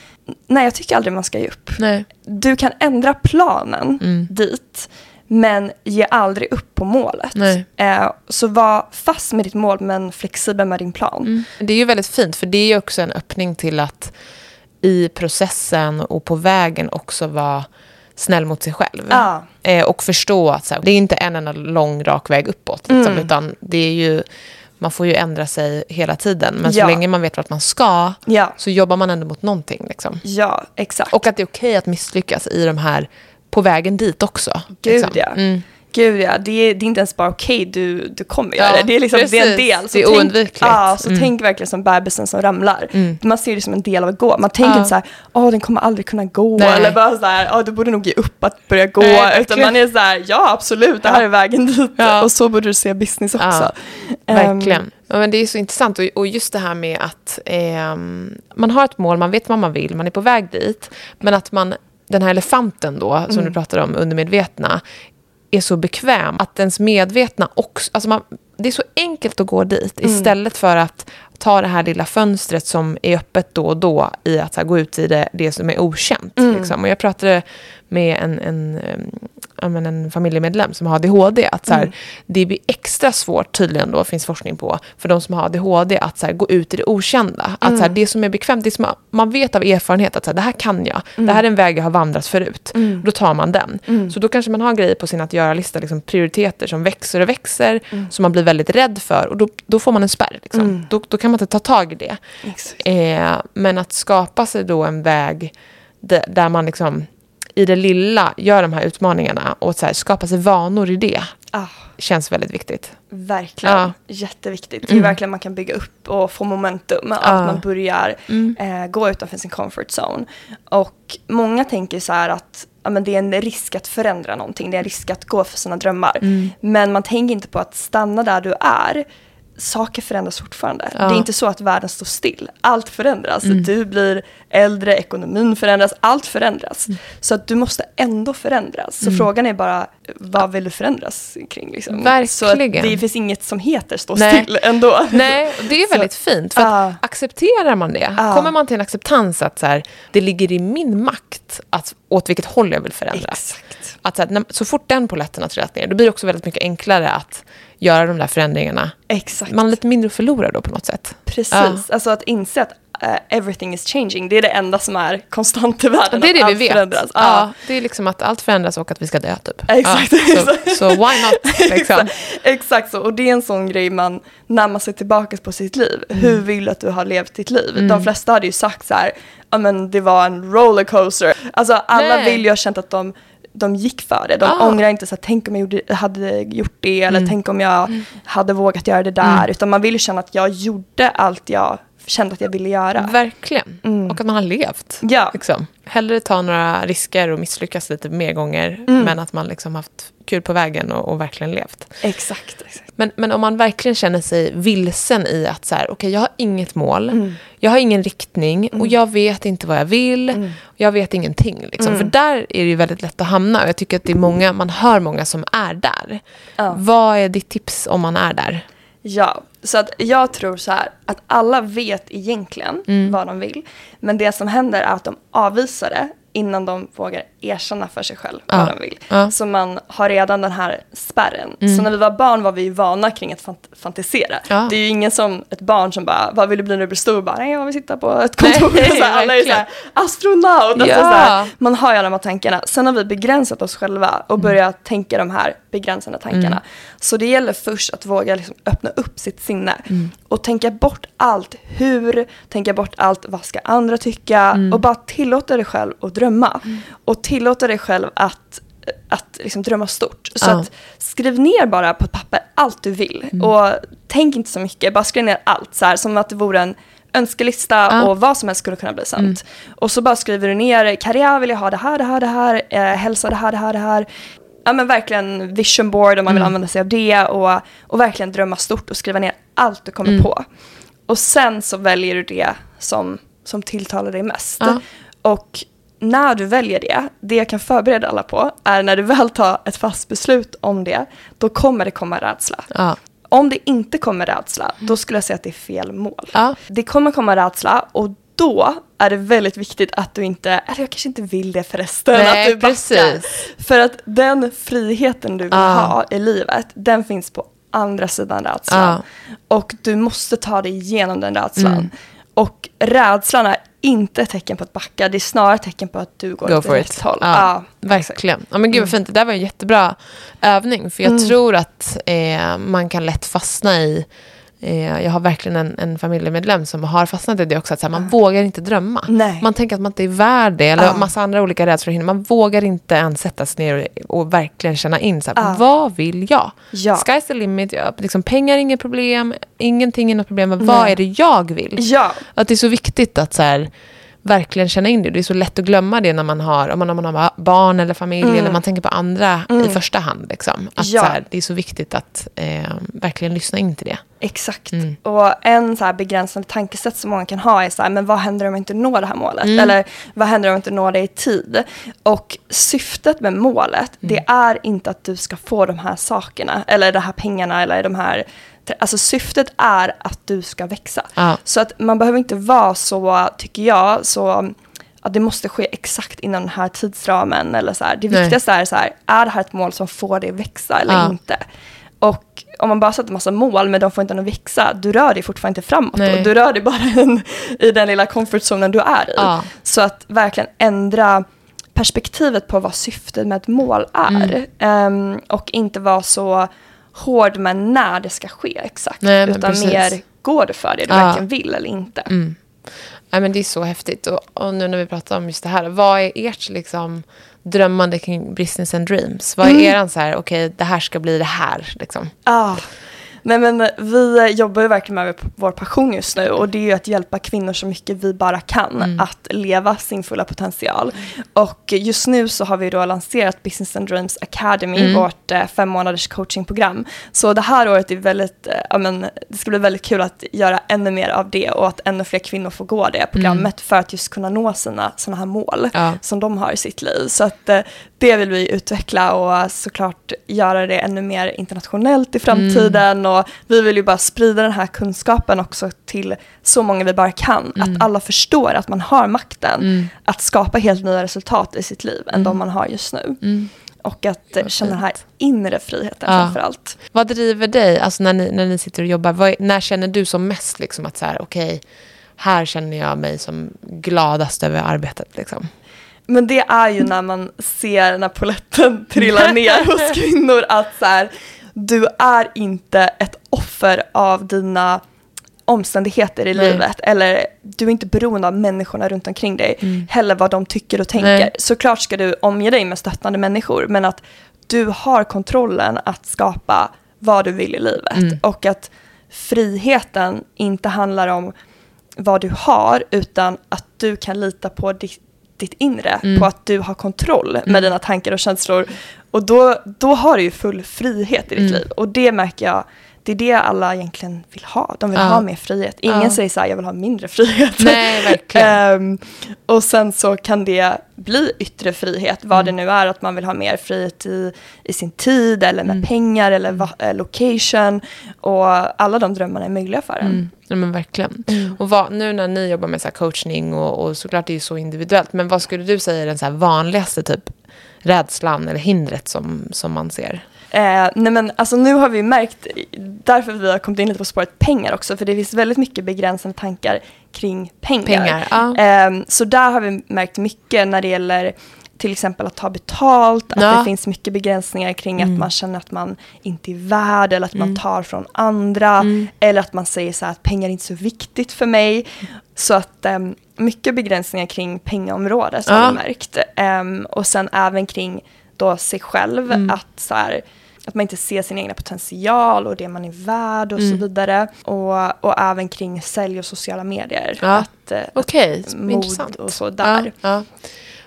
Nej, jag tycker aldrig man ska ge upp. Nej. Du kan ändra planen Mm. dit, men ge aldrig upp på målet. Eh, så var fast med ditt mål, men flexibel med din plan. Mm. Det är ju väldigt fint, för det är ju också en öppning till att i processen och på vägen också vara snäll mot sig själv. Ja. Eh, och förstå att så här, det är inte en enda lång rak väg uppåt. Liksom, Mm. Utan det är ju, man får ju ändra sig hela tiden. Men så Ja. länge man vet vart man ska Ja, så jobbar man ändå mot någonting. Liksom. ja exakt. Och att det är okej att misslyckas i de här, på vägen dit också. Gud liksom. ja. Mm. Gud ja, det är, det är inte ens bara okej, du, du kommer Ja, göra det. Det är, liksom, det är en del. Så Det är tänk, oundvikligt. Ja, så Mm. tänk verkligen som bebisen som ramlar. Mm. Man ser det som en del av att gå. Man tänker Ja. inte så här, åh den kommer aldrig kunna gå. Nej. Eller bara så här, åh du borde nog ge upp att börja gå. Nej, Utan man är så här, ja absolut, det här är vägen dit. Ja. Och så borde du se business också. Verkligen. Ja, men det är så intressant. Och, just det här med att ehm, man har ett mål, man vet vad man vill, man är på väg dit. Men att man, den här elefanten då, som Mm. du pratade om, undermedvetna, är så bekväm att ens medvetna också... Alltså man, det är så enkelt att gå dit Mm. istället för att ta det här lilla fönstret som är öppet då och då i att här, gå ut i det, det som är okänt. Mm. Liksom. Och jag pratade med en, en, men en familjemedlem som har ADHD. Att så här, Mm. Det blir extra svårt, tydligen då, finns forskning på, för de som har ADHD att så här, gå ut i det okända. Att så här, det som är bekvämt, det som man, man vet av erfarenhet att så det här kan jag. Det här är en väg jag har vandrat förut. Mm. Då tar man den. Mm. Så då kanske man har grejer på sin att göra-lista, liksom prioriteter som växer och växer, Mm. som man blir väldigt rädd för. Och då, då får man en spärr. Liksom. Mm. Då, då kan man inte ta tag i det. Eh, men att skapa sig då en väg där, där man liksom i det lilla gör de här utmaningarna och så här, skapa sig vanor i det Ah, känns väldigt viktigt. verkligen, Ja. jätteviktigt. Det är Mm. verkligen man kan bygga upp och få momentum. Att Ja. man börjar Mm. eh, gå utanför sin comfort zone. Och många tänker så här att ja, men det är en risk att förändra någonting, det är en risk att gå för sina drömmar. Mm. Men man tänker inte på att stanna där du är. Saker förändras fortfarande. Ja. Det är inte så att världen står still. Allt förändras. Mm. Du blir äldre, ekonomin förändras, allt förändras. Mm. Så att du måste ändå förändras. Så frågan är bara, vad vill du förändras kring? Liksom? Så Verkligen. det finns inget som heter stå Nej. still ändå. Nej, det är Så- väldigt fint. För att accepterar man det, Ja. kommer man till en acceptans att så här, det ligger i min makt att, åt vilket håll jag vill förändras. Exakt. Att så, här, när, så fort den polletten har trillat ner, då blir det också väldigt mycket enklare att göra de där förändringarna. Exakt. Man har lite mindre att förlora då på något sätt. Precis, Ja. alltså att inse att eh, everything is changing, det är det enda som är konstant i världen. Det är det vi vet. Förändras. Ja. Ja. det är liksom att allt förändras och att vi ska dö typ. Exakt. Ja, så, så why not? Liksom. Exakt, exakt så, och det är en sån grej man, när man ser tillbaka på sitt liv, Mm. hur vill du att du har levt ditt liv? De flesta hade ju sagt så här, ja men det var en rollercoaster. Alltså alla Nej. vill ju ha känt att de de gick för det. De Ah. ångrar inte så här, tänk om jag gjorde, hade gjort det eller Mm. tänk om jag hade vågat göra det där. Utan man vill känna att jag gjorde allt jag kände att jag ville göra. Verkligen. Mm. Och att man har levt. Ja, Liksom. Hellre ta några risker och misslyckas lite mer gånger, Mm. men att man liksom haft kul på vägen och, och verkligen levt. exakt. exakt. Men, men om man verkligen känner sig vilsen i att så här, okej, jag har inget mål, Mm. jag har ingen riktning och jag vet inte vad jag vill, Mm. jag vet ingenting. Liksom. Mm. För där är det ju väldigt lätt att hamna och jag tycker att det är många, man hör många som är där. Ja. Vad är ditt tips om man är där? Ja, så att jag tror så här att alla vet egentligen Mm. vad de vill. Men det som händer är att de avvisar det innan de vågar erkänna för sig själv Ja. vad de vill. Ja. Så man har redan den här spärren. Mm. Så när vi var barn var vi ju vana kring att fant- fantisera. Ja. Det är ju ingen som ett barn som bara, vad vill du bli när du blir stor? Bara, nej jag vill sitta på ett kontor. Nej, så här, alla är så här, astronaut. Alltså, så här, man har ju alla de här tankarna. Sen har vi begränsat oss själva och börjat tänka de här begränsande tankarna. Mm. Så det gäller först att våga liksom öppna upp sitt sinne Mm. och tänka bort allt hur, tänka bort allt vad ska andra tycka Mm. och bara tillåta dig själv att drömma. Och tillåta dig själv att, att liksom drömma stort. Så Ja. att skriv ner bara på ett papper allt du vill Mm. och tänk inte så mycket, bara skriv ner allt så här, som att det vore en önskelista Ja. och vad som helst skulle kunna bli sant. Mm. Och så bara skriver du ner, karriär vill jag ha det här, det här, det här, eh, hälsa det här, det här, det här. Ja men verkligen vision board om man vill Mm. använda sig av det och, och verkligen drömma stort och skriva ner allt du kommer Mm. på. Och sen så väljer du det som, som tilltalar dig mest. Ja. Och när du väljer det, det jag kan förbereda alla på, är när du väl tar ett fast beslut om det, då kommer det komma rädsla. Ja. Om det inte kommer rädsla, då skulle jag säga att det är fel mål. Ja. Det kommer komma rädsla och då är det väldigt viktigt att du inte, eller jag kanske inte vill det förresten, Nej, att du backar. precis. För att den friheten du vill Ja. ha i livet, den finns på andra sidan rädslan. Och du måste ta dig igenom den rädslan. Mm. Och rädslan är inte ett tecken på att backa, det är snarare ett tecken på att du går Go åt rätt håll. Ja, exakt. Verkligen. Ja, men gud vad fint. Det där var en jättebra övning. För jag Mm. tror att eh, man kan lätt fastna i... Eh, jag har verkligen en, en familjemedlem som har fastnat i det också. Att här, man vågar inte drömma. Nej. Man tänker att man inte är värd det. Eller Ja. massa andra olika rädslor och hinder. Man vågar inte ens sätta sig ner och, och verkligen känna in. Så här, Ja. Vad vill jag? Ja. Sky's the limit. Ja, liksom, pengar är inget problem. Ingenting är något problem. Men vad är det jag vill? Ja, Att det är så viktigt att så här, verkligen känna in det. Det är så lätt att glömma det när man har, om man, om man har barn eller familj eller man tänker på andra i första hand. Liksom. Att Ja. så här, det är så viktigt att eh, verkligen lyssna in till det. exakt. Mm. Och en så här begränsande tankesätt som många kan ha är så här, men vad händer om jag inte når det här målet? Mm. Eller vad händer om jag inte når det i tid? Och syftet med målet, det Mm. är inte att du ska få de här sakerna, eller de här pengarna, eller de här Alltså syftet är att du ska växa. Ja. Så att man behöver inte vara så, tycker jag, så att det måste ske exakt inom den här tidsramen. Eller så här. Det Nej. viktigaste är så här, är det här ett mål som får dig växa eller Ja. inte? Och om man bara sätter massa mål men de får inte någon växa, du rör dig fortfarande inte framåt. Nej. Då. Du rör dig bara in, i den lilla comfortzonen du är i. Ja. Så att verkligen ändra perspektivet på vad syftet med ett mål är. Mm. Ehm, och inte vara så hård med när det ska ske exakt. Nej, utan precis. mer, går det för det du Ja. verkligen vill eller inte? Mm. Ja, men det är så häftigt. Och, och nu när vi pratar om just det här, vad är ert liksom, drömmande kring business and dreams? Vad är Mm. eran så här, okej, det här ska bli det här, liksom? Ah. Nej men vi jobbar ju verkligen med vår passion just nu och det är ju att hjälpa kvinnor så mycket vi bara kan Mm. att leva sin fulla potential. Och just nu så har vi då lanserat Business and Dreams Academy, Mm. vårt eh, fem månaders coachingprogram. Så det här året är väldigt, eh, ja men det ska bli väldigt kul att göra ännu mer av det och att ännu fler kvinnor får gå det programmet för att just kunna nå sina sådana här mål Mm. Ja. som de har i sitt liv. Så att eh, det vill vi utveckla och såklart göra det ännu mer internationellt i framtiden. Och vi vill ju bara sprida den här kunskapen också till så många vi bara kan. Att alla förstår att man har makten att skapa helt nya resultat i sitt liv än de man har just nu. Och att eh, känna den här inre friheten Ja. framför allt. Vad driver dig, alltså när ni, när ni sitter och jobbar, vad, är- när känner du som mest liksom att så här, okej, här känner jag mig som gladast över arbetet liksom? Men det är ju när man ser när poletten trillar ner hos kvinnor att så här, du är inte ett offer av dina omständigheter i Nej. livet eller du är inte beroende av människorna runt omkring dig, heller vad de tycker och tänker. Nej. Såklart ska du omge dig med stöttande människor men att du har kontrollen att skapa vad du vill i livet och att friheten inte handlar om vad du har utan att du kan lita på ditt, ditt inre, på att du har kontroll med dina tankar och känslor. Och då, då har du ju full frihet i ditt liv. Och det märker jag, det är det alla egentligen vill ha. De vill Ja. ha mer frihet. Ingen Ja. säger så här, jag vill ha mindre frihet. Nej, verkligen. Ehm, och sen så kan det bli yttre frihet, vad det nu är, att man vill ha mer frihet i, i sin tid eller med pengar eller va, eh, location. Och alla de drömmarna är möjliga för en. Mm. Ja, men verkligen. Och vad, nu när ni jobbar med så coachning och, och såklart det är ju så individuellt, men vad skulle du säga är den så vanligaste typ rädslan eller hindret som, som man ser? Eh, nej men alltså nu har vi märkt, därför vi har kommit in lite på spåret pengar också, för det finns väldigt mycket begränsande tankar kring pengar. Pengar, ja. Eh, så där har vi märkt mycket när det gäller till exempel att ta betalt, att Ja. Mm. det finns mycket begränsningar kring att man känner att man inte är värd eller att man tar från andra Mm. eller att man säger så här att pengar är inte så viktigt för mig. Så att um, mycket begränsningar kring pengaområdet har Ja. vi märkt. Ehm, och sen även kring då sig själv, Mm. att, så här, att man inte ser sin egna potential och det man är värd och så Mm. vidare. Och, och även kring sälj och sociala medier. Ja. Att, eh, Okej, att mod mod och så där. Ja.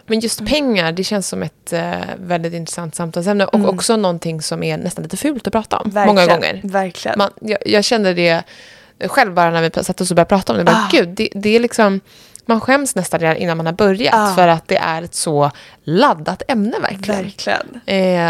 Men just pengar, det känns som ett eh, väldigt intressant samtalsämne och också någonting som är nästan lite fult att prata om. Många gånger. Verkligen. Man, jag, jag kände det själv bara när vi satt oss och började prata om det. Bara, Ah. Gud, det, det är liksom, man skäms nästan redan innan man har börjat Ah. för att det är ett så laddat ämne verkligen. Verkligen.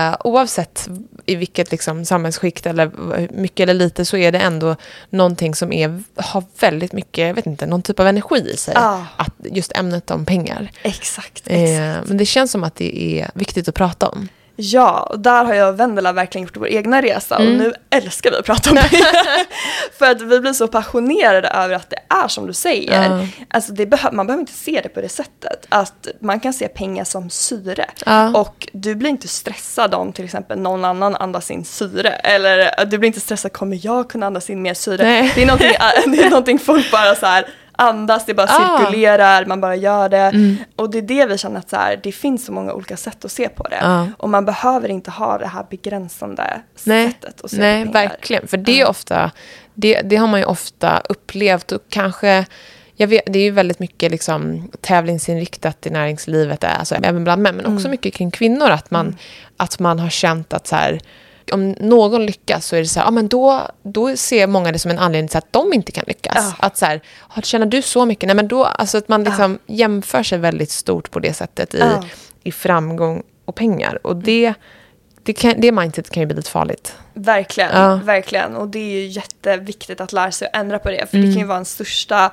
Eh, oavsett i vilket liksom, samhällsskikt eller mycket eller lite så är det ändå någonting som är, har väldigt mycket, jag vet inte, någon typ av energi i sig. Ah. Att just ämnet om pengar. Exakt. exakt. Eh, men det känns som att det är viktigt att prata om. Ja, och där har jag och Vendela verkligen gjort vår egna resa och nu älskar vi att prata om det. För att vi blir så passionerade över att det är som du säger. Ja. Alltså det behö- man behöver inte se det på det sättet. Att man kan se pengar som syre. Ja. Och du blir inte stressad om till exempel någon annan andas in syre. Eller du blir inte stressad, kommer jag kunna andas in mer syre? Nej. Det är, någonting, det är någonting folk bara så här andas, det bara Ah. cirkulerar, man bara gör det. Mm. Och det är det vi känner att så här, det finns så många olika sätt att se på det. Ja. Och man behöver inte ha det här begränsande Nej, sättet att se nej på pengar. verkligen. För det är ofta, det, det har man ju ofta upplevt och kanske jag vet, det är ju väldigt mycket liksom, tävlingsinriktat i näringslivet, alltså, även bland män, men också Mm. mycket kring kvinnor. Att man, att man har känt att så här, om någon lyckas så är det så här, ja, men då, då ser många det som en anledning till att de inte kan lyckas. Ja. Att så här, "Ja, tjänar du så mycket? Nej, men då, alltså att man liksom jämför sig väldigt stort på det sättet i, Ja. i framgång och pengar. Och det, det, kan, det mindset kan ju bli lite farligt. Verkligen, Ja. verkligen. Och det är ju jätteviktigt att lära sig att ändra på det. För Mm. det kan ju vara en största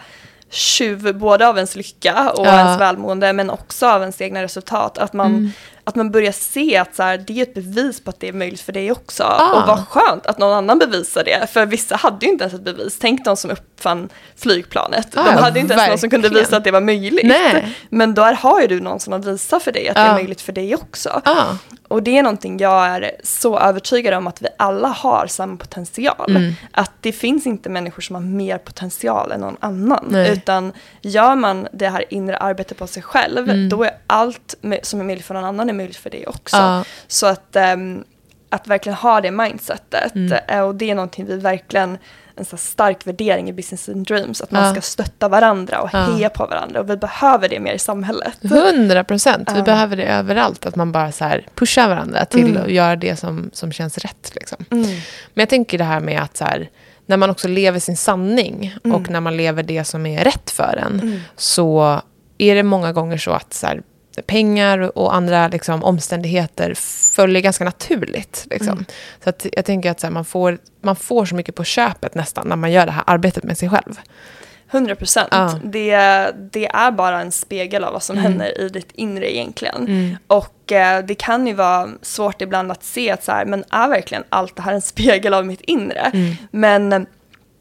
tjuv både av ens lycka och Ja. ens välmående men också av ens egna resultat. Att man, Mm. Att man börjar se att så här, det är ett bevis på att det är möjligt för dig också. Ah. Och vad skönt att någon annan bevisar det. För vissa hade ju inte ens ett bevis. Tänk de som uppfann flygplanet. Ah, de hade ju inte ens någon som kunde verkligen. visa att det var möjligt. Nej. Men där har ju du någon som har visat för dig att det Ja. är möjligt för dig också. Och det är någonting jag är så övertygad om att vi alla har samma potential. Mm. Att det finns inte människor som har mer potential än någon annan. Nej. Utan gör man det här inre arbetet på sig själv, Mm. då är allt som är möjligt för någon annan är möjligt för dig också. Ja. Så att, ehm, att verkligen ha det mindsetet. Mm. eh, och det är någonting vi verkligen, en så stark värdering i Business and Dreams, att man Ja. ska stötta varandra och Ja. heja på varandra. Och vi behöver det mer i samhället. Hundra procent. Vi behöver det överallt. Att man bara så här pushar varandra till Mm. att göra det som, som känns rätt. Liksom. Mm. Men jag tänker det här med att så här, när man också lever sin sanning Mm. och när man lever det som är rätt för en så är det många gånger så att så här, pengar och andra liksom, omständigheter följer ganska naturligt. Liksom. Mm. Så att jag tänker att här, man, får, man får så mycket på köpet nästan när man gör det här arbetet med sig själv. 100 procent. Ja. Det, det är bara en spegel av vad som Mm. händer i ditt inre egentligen. Och eh, det kan ju vara svårt ibland att se att så här, men är verkligen allt det här en spegel av mitt inre? Mm. Men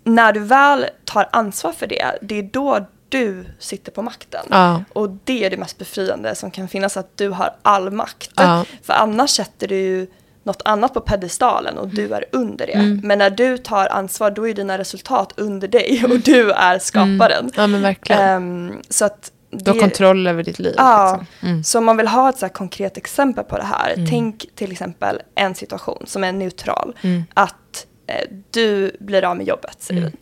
när du väl tar ansvar för det, det är då du sitter på makten. Ja. Och det är det mest befriande som kan finnas, att du har all makt. Ja. För annars sätter du ju något annat på pedestalen och du är under det. Mm. Men när du tar ansvar, då är dina resultat under dig och du är skaparen. Ja, men verkligen. Ehm, så att du har kontroll över ditt liv. Ja, Liksom. Mm. så om man vill ha ett så konkret exempel på det här, tänk till exempel en situation som är neutral. Mm. Att eh, du blir av med jobbet, säger vi.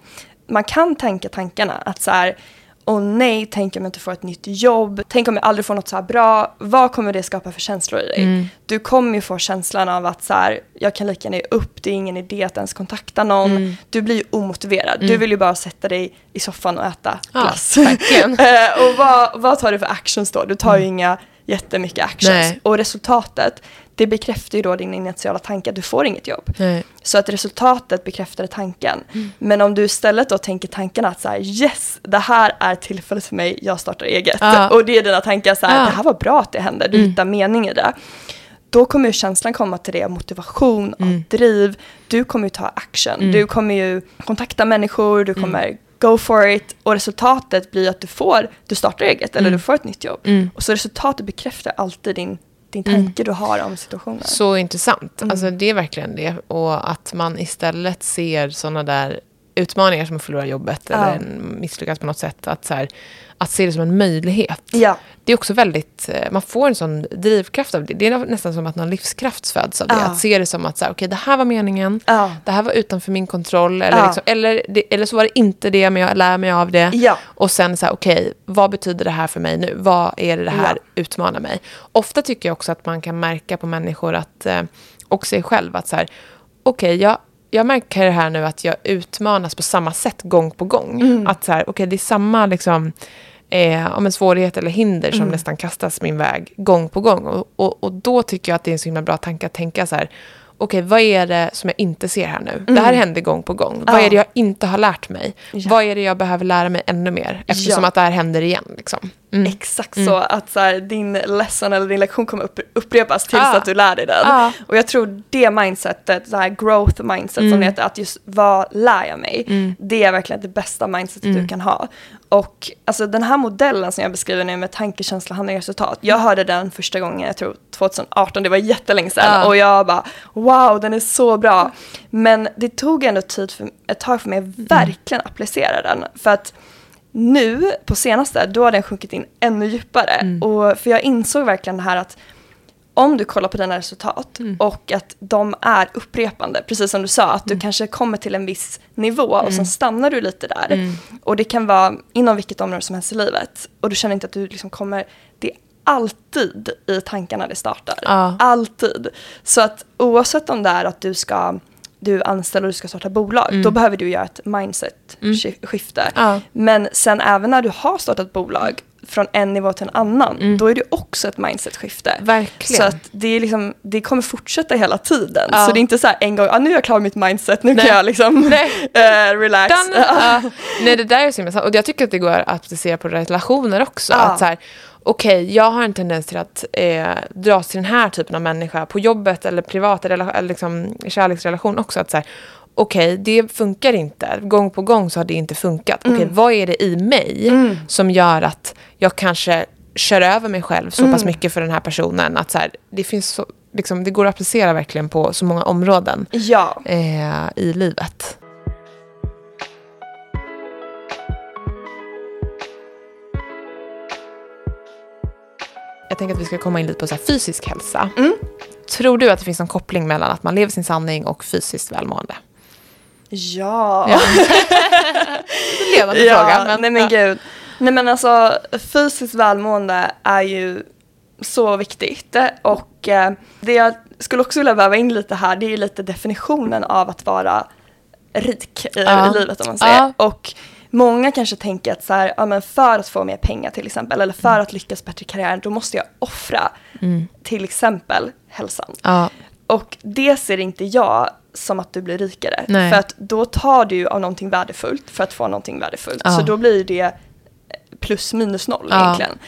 Man kan tänka tankarna att så här, åh nej, tänk om jag inte får ett nytt jobb, tänk om jag aldrig får något så här bra, vad kommer det skapa för känslor i dig? Mm. Du kommer ju få känslan av att så här, jag kan lika gärna ge upp, det är ingen idé att ens kontakta någon. Mm. Du blir ju omotiverad, du vill ju bara sätta dig i soffan och äta Ja, glass. verkligen. Eh, och vad, vad tar du för actions då? Du tar ju inga jättemycket actions. Nej. Och resultatet, det bekräftar ju då din initiala tanke att du får inget jobb. Nej. Så att resultatet bekräftade tanken. Men om du istället då tänker tankarna att så här, yes, det här är tillfället för mig, jag startar eget. Ja. Och det är dina tankar så här, Ja. det här var bra att det hände, du hittar mening i det. Då kommer ju känslan komma till det av motivation, av driv. Du kommer ju ta action. Du kommer ju kontakta människor, du kommer go for it. Och resultatet blir att du får, du startar eget eller du får ett nytt jobb. Mm. Och så resultatet bekräftar alltid din, din tanke du har om situationen. Så intressant. Mm. Alltså, det är verkligen det. Och att man istället ser sådana där utmaningar som att förlora jobbet Ja. eller misslyckas på något sätt. Att, så här, att se det som en möjlighet. Ja, Det är också väldigt, eh, man får en sån drivkraft av det. Det är nästan som att någon livskraft föds av det. Ja. Att se det som att så här, okej, det här var meningen. Det här var utanför min kontroll. Eller, liksom, eller, det, eller så var det inte det, men jag lär mig av det. Och sen så här, okej, vad betyder det här för mig nu? Vad är det det här utmanar mig? Ofta tycker jag också att man kan märka på människor att, eh, och sig själv att så här, okej, jag, jag märker här nu att jag utmanas på samma sätt gång på gång. Mm. Att så här, okej, det är samma liksom, eh, om en svårighet eller hinder Mm. som nästan kastas min väg gång på gång. Och, och, och då tycker jag att det är en så himla bra tanke att tänka så här, okej, vad är det som jag inte ser här nu? Det här händer gång på gång. Vad Mm. Ja. är det jag inte har lärt mig? Ja. Vad är det jag behöver lära mig ännu mer? Eftersom Ja. att det här händer igen. Liksom. Mm. exakt Mm. så. Att så här, din lesson eller din lektion kommer upp, upprepas tills Ja. att du lär dig den. Ja. Och jag tror det mindsetet, så här growth mindset som Mm. det heter, att just vad lär jag mig? Mm. Det är verkligen det bästa mindsetet Mm. du kan ha. Och alltså den här modellen som jag beskriver nu med tanke, känsla, handling, resultat. Jag hörde den första gången, jag tror 2018, det var jättelänge sedan. Ja. Och jag bara, wow, den är så bra. Men det tog ändå tid för, ett tag för mig att verkligen applicera den. För att nu på senaste, då har den sjunkit in ännu djupare. Mm. Och för jag insåg verkligen det här att om du kollar på dina resultat Mm. och att de är upprepande, precis som du sa, att du Mm. kanske kommer till en viss nivå och sen stannar du lite där. Mm. Och det kan vara inom vilket område som helst i livet. Och du känner inte att du liksom kommer, det är alltid i tankarna det startar. Ja. Alltid. Så att oavsett om det är att du ska du är anställd och du ska starta bolag, Mm. då behöver du göra ett mindset-skifte. Ja. Men sen även när du har startat bolag, från en nivå till en annan, Mm. då är det också ett mindset-skifte. Verkligen. Så att det, är liksom, det kommer fortsätta hela tiden. Ja. Så det är inte så här en gång, ah, nu är jag klar med mitt mindset, nu Nej. kan jag liksom eh, relax. Done. Ja. Nej, det där är så himla sant. Och jag tycker att det går att applicera på relationer också. Att så här, okej, jag har en tendens till att eh, dras till den här typen av människa på jobbet eller privat eller, liksom, kärleksrelation också. Att så här, okej, det funkar inte. Gång på gång så har det inte funkat. Okej, vad är det i mig Mm. som gör att jag kanske kör över mig själv så Mm. pass mycket för den här personen. Att så här, det, finns så, liksom, det går att applicera verkligen på så många områden Ja, eh, i livet. Jag tänker att vi ska komma in lite på så fysisk hälsa. Mm. Tror du att det finns en koppling mellan att man lever sin sanning och fysiskt välmående? ja. Ja. Ledande fråga. Men, nej men gud. Nej men alltså fysiskt välmående är ju så viktigt och eh, det jag skulle också vilja väva in lite här det är ju lite definitionen av att vara rik i, Ja. livet om man säger. Ja. Och många kanske tänker att så här, ja, men för att få mer pengar till exempel eller för att lyckas bättre i karriären då måste jag offra Mm. till exempel hälsan. Ja, Och det ser inte jag som att du blir rikare. Nej. För att då tar du av någonting värdefullt för att få någonting värdefullt. Ja. Så då blir det plus minus noll Ja. egentligen.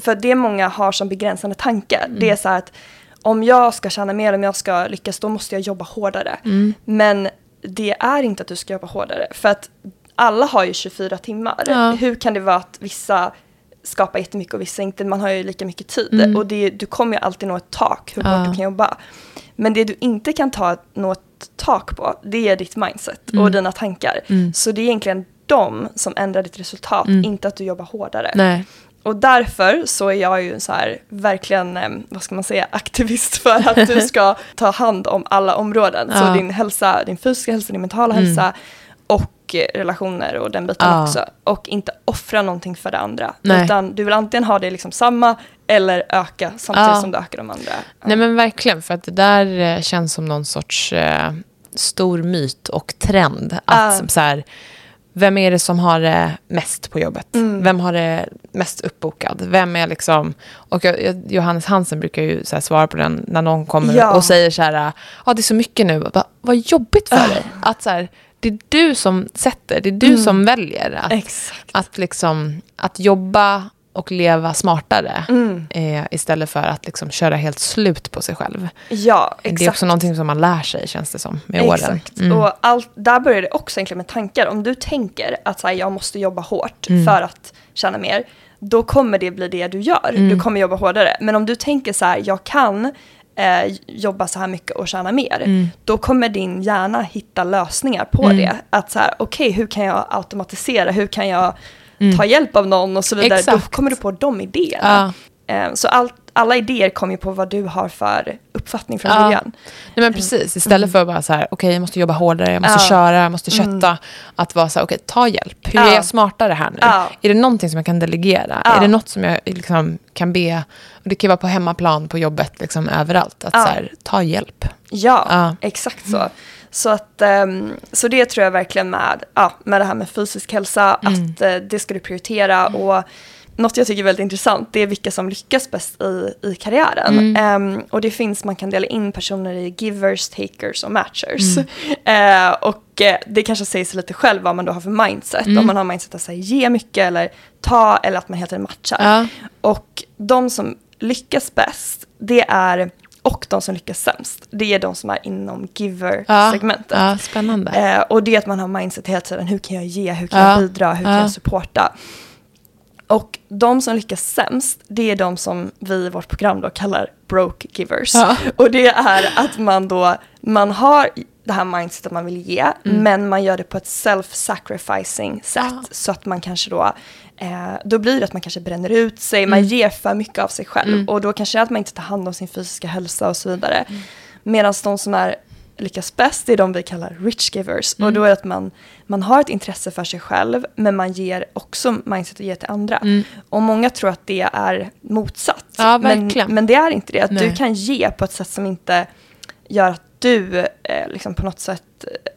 För det många har som begränsande tanke, Mm. det är så här att om jag ska tjäna mer, om jag ska lyckas, då måste jag jobba hårdare. Mm. Men det är inte att du ska jobba hårdare. För att alla har ju 24 timmar. Ja. Hur kan det vara att vissa skapar jättemycket och vissa inte? Man har ju lika mycket tid. Mm. Och det, du kommer ju alltid nå ett tak hur Ja. hårt du kan jobba. Men det du inte kan ta nå ett tak på, det är ditt mindset Mm. och dina tankar. Mm. Så det är egentligen de som ändrar ditt resultat, Mm. inte att du jobbar hårdare. nej. Och därför så är jag ju så här, verkligen, eh, vad ska man säga, aktivist för att du ska ta hand om alla områden. Ja. Så din hälsa, din fysiska hälsa, din mentala Mm. hälsa och relationer och den biten Ja. också. Och inte offra någonting för det andra. Nej. Utan du vill antingen ha det liksom samma eller öka samtidigt Ja. som du ökar de andra. Ja. Nej men verkligen, för att det där eh, känns som någon sorts eh, stor myt och trend. Att Ja. så här, vem är det som har det mest på jobbet? Mm. Vem har det mest uppbokad? Vem är liksom... Och jag, Johannes Hansen brukar ju så svara på den när någon kommer Ja. och säger så här, ja det är så mycket nu. Bara, Vad jobbigt för Ah. dig. Att så här, det är du som sätter, det är du Mm. som väljer. Att, Exakt. att, liksom, att jobba och leva smartare. Mm. Eh, istället för att liksom köra helt slut på sig själv. Ja, exakt. Det är också någonting som man lär sig känns det som med åren. Exakt. Mm. Och allt, där börjar det också egentligen med tankar. Om du tänker att så här, jag måste jobba hårt Mm. för att tjäna mer, då kommer det bli det du gör. Mm. Du kommer jobba hårdare. Men om du tänker så här, jag kan eh, jobba så här mycket och tjäna mer, Mm. då kommer din hjärna hitta lösningar på Mm. det. Att så här, okej, hur kan jag automatisera? Hur kan jag Mm. ta hjälp av någon och så vidare. Då Exakt. kommer du på de idéerna. Ja. Eh, så allt, alla idéer kommer ju på vad du har för uppfattning från Ja. början. Nej men precis, istället för att bara så här, okej jag måste jobba hårdare, jag måste Mm. Ja. köra, jag måste kötta. Mm. Att vara så här, okej ta hjälp. Hur Ja. är jag smartare här nu? Är det någonting som jag kan delegera? Är det något som jag liksom kan be? Och det kan vara på hemmaplan, på jobbet, liksom överallt. Att så här, ta hjälp. Ja, Ja. exakt så. Så, att, ehm, så det tror jag verkligen med, ja, med det här med fysisk hälsa, Mm. att eh, det ska du prioritera. Och något jag tycker är väldigt intressant, det är vilka som lyckas bäst i, i karriären. Mm. Ehm, och det finns, man kan dela in personer i givers, takers och matchers. Eh, och eh, det kanske säger sig lite själv vad man då har för mindset. Mm. Om man har mindset att säga, ge mycket eller ta eller att man helt enkelt matchar. Ja. Och de som lyckas bäst, det är, och de som lyckas sämst, det är de som är inom giver-segmentet. Ja, spännande. Eh, och det är att man har mindset hela tiden, hur kan jag ge, hur kan Ja. jag bidra, hur kan Ja. jag supporta? Och de som lyckas sämst, det är de som vi i vårt program då kallar broke givers. Ja. Och det är att man då, man har det här mindset att man vill ge, Mm. men man gör det på ett self-sacrificing sätt. Ja. Så att man kanske då, eh, då blir det att man kanske bränner ut sig, man ger för mycket av sig själv. Mm. Och då kanske det är att man inte tar hand om sin fysiska hälsa och så vidare. Medan de som är lyckas bäst är de vi kallar rich givers. Mm. Och då är det att man, man har ett intresse för sig själv, men man ger också mindset att ge till andra. Mm. Och många tror att det är motsatt. Ja, men, men det är inte det. Att Nej. du kan ge på ett sätt som inte gör att du eh, liksom på något sätt eh,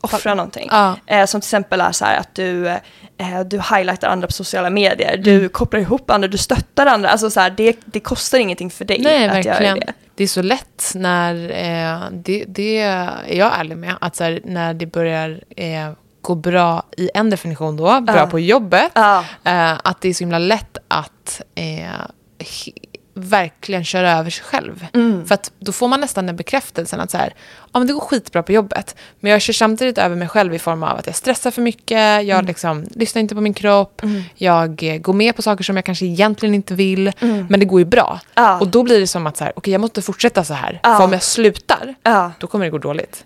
offrar någonting. Ja. Eh, som till exempel är så här att du, eh, du highlightar andra på sociala medier, du Mm. kopplar ihop andra, du stöttar andra. Alltså så här, det, det kostar ingenting för dig Nej, att verkligen. göra det. Det är så lätt när, eh, det, det är jag ärlig med, att så här, när det börjar eh, gå bra i en definition då, bra Ja. på jobbet, Ja. eh, att det är så himla lätt att eh, verkligen köra över sig själv. Mm. För att då får man nästan den bekräftelsen att så här, ja, men det går skitbra på jobbet, men jag kör samtidigt över mig själv i form av att jag stressar för mycket, jag Mm. liksom, lyssnar inte på min kropp, jag eh, går med på saker som jag kanske egentligen inte vill, men det går ju bra. Mm. Ja. Och då blir det som att så här, okej, jag måste fortsätta så här, Ja. för om jag slutar, Ja. då kommer det gå dåligt.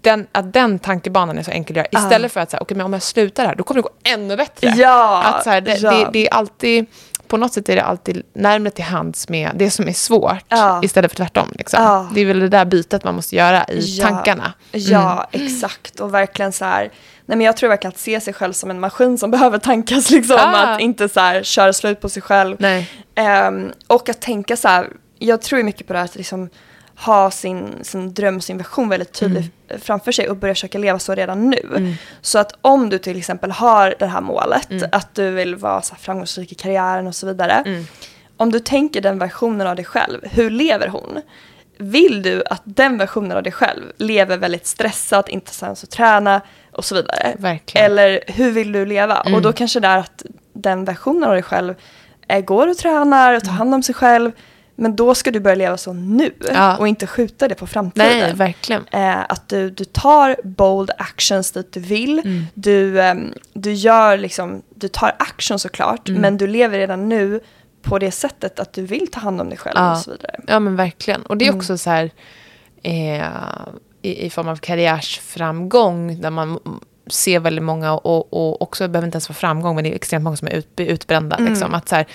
Den, att den tankebanan är så enkel att göra, istället för att okej, men om jag slutar här, då kommer det gå ännu bättre. Ja, Att så här, det, ja. det, det är alltid, på något sätt är det alltid närmare till hands med det som är svårt Ja. istället för tvärtom. Liksom. Ja. Det är väl det där bytet man måste göra i Ja. tankarna. Ja, exakt. Och verkligen så här, nej men jag tror verkligen att se sig själv som en maskin som behöver tankas liksom. Att inte så här köra slut på sig själv. Ehm, och att tänka så här, jag tror mycket på det här att liksom ha sin, sin dröm, sin vision väldigt tydlig framför sig och börja försöka leva så redan nu. Så att om du till exempel har det här målet, att du vill vara så framgångsrik i karriären och så vidare. Om du tänker den versionen av dig själv, hur lever hon? Vill du att den versionen av dig själv lever väldigt stressat, inte sens att träna och så vidare? Verkligen. Eller hur vill du leva? Och då kanske det är att den versionen av dig själv eh, går och tränar och tar hand om sig själv. Men då ska du börja leva så nu Ja. och inte skjuta det på framtiden. Nej, verkligen. Eh, att du, du tar bold actions dit du vill. Mm. Du, ehm, du gör liksom, du tar action såklart, Mm. men du lever redan nu på det sättet att du vill ta hand om dig själv Ja. och så vidare. Ja, men verkligen. Och det är Mm. också så här eh, i, i form av karriärsframgång där man mm, ser väldigt många och, och också behöver inte ens vara framgång men det är extremt många som är ut, utbrända. Mm. Liksom, att så här,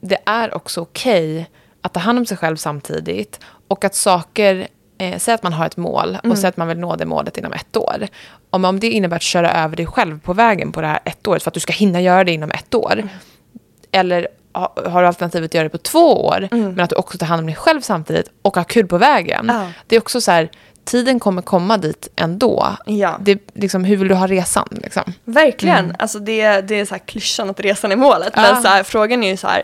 det är också okej att ta hand om sig själv samtidigt och att saker Eh, säg att man har ett mål och säg att man vill nå det målet inom ett år. Om, om det innebär att köra över dig själv på vägen på det här ett året för att du ska hinna göra det inom ett år. Eller ha- har du alternativet att göra det på två år, men att du också tar hand om dig själv samtidigt och har kul på vägen. Ja. Det är också så här, tiden kommer komma dit ändå. Ja. Det, liksom, hur vill du ha resan? Liksom? Verkligen. Alltså det, det är så här klyschan att resan är målet. Ja. Men så här, frågan är ju så här,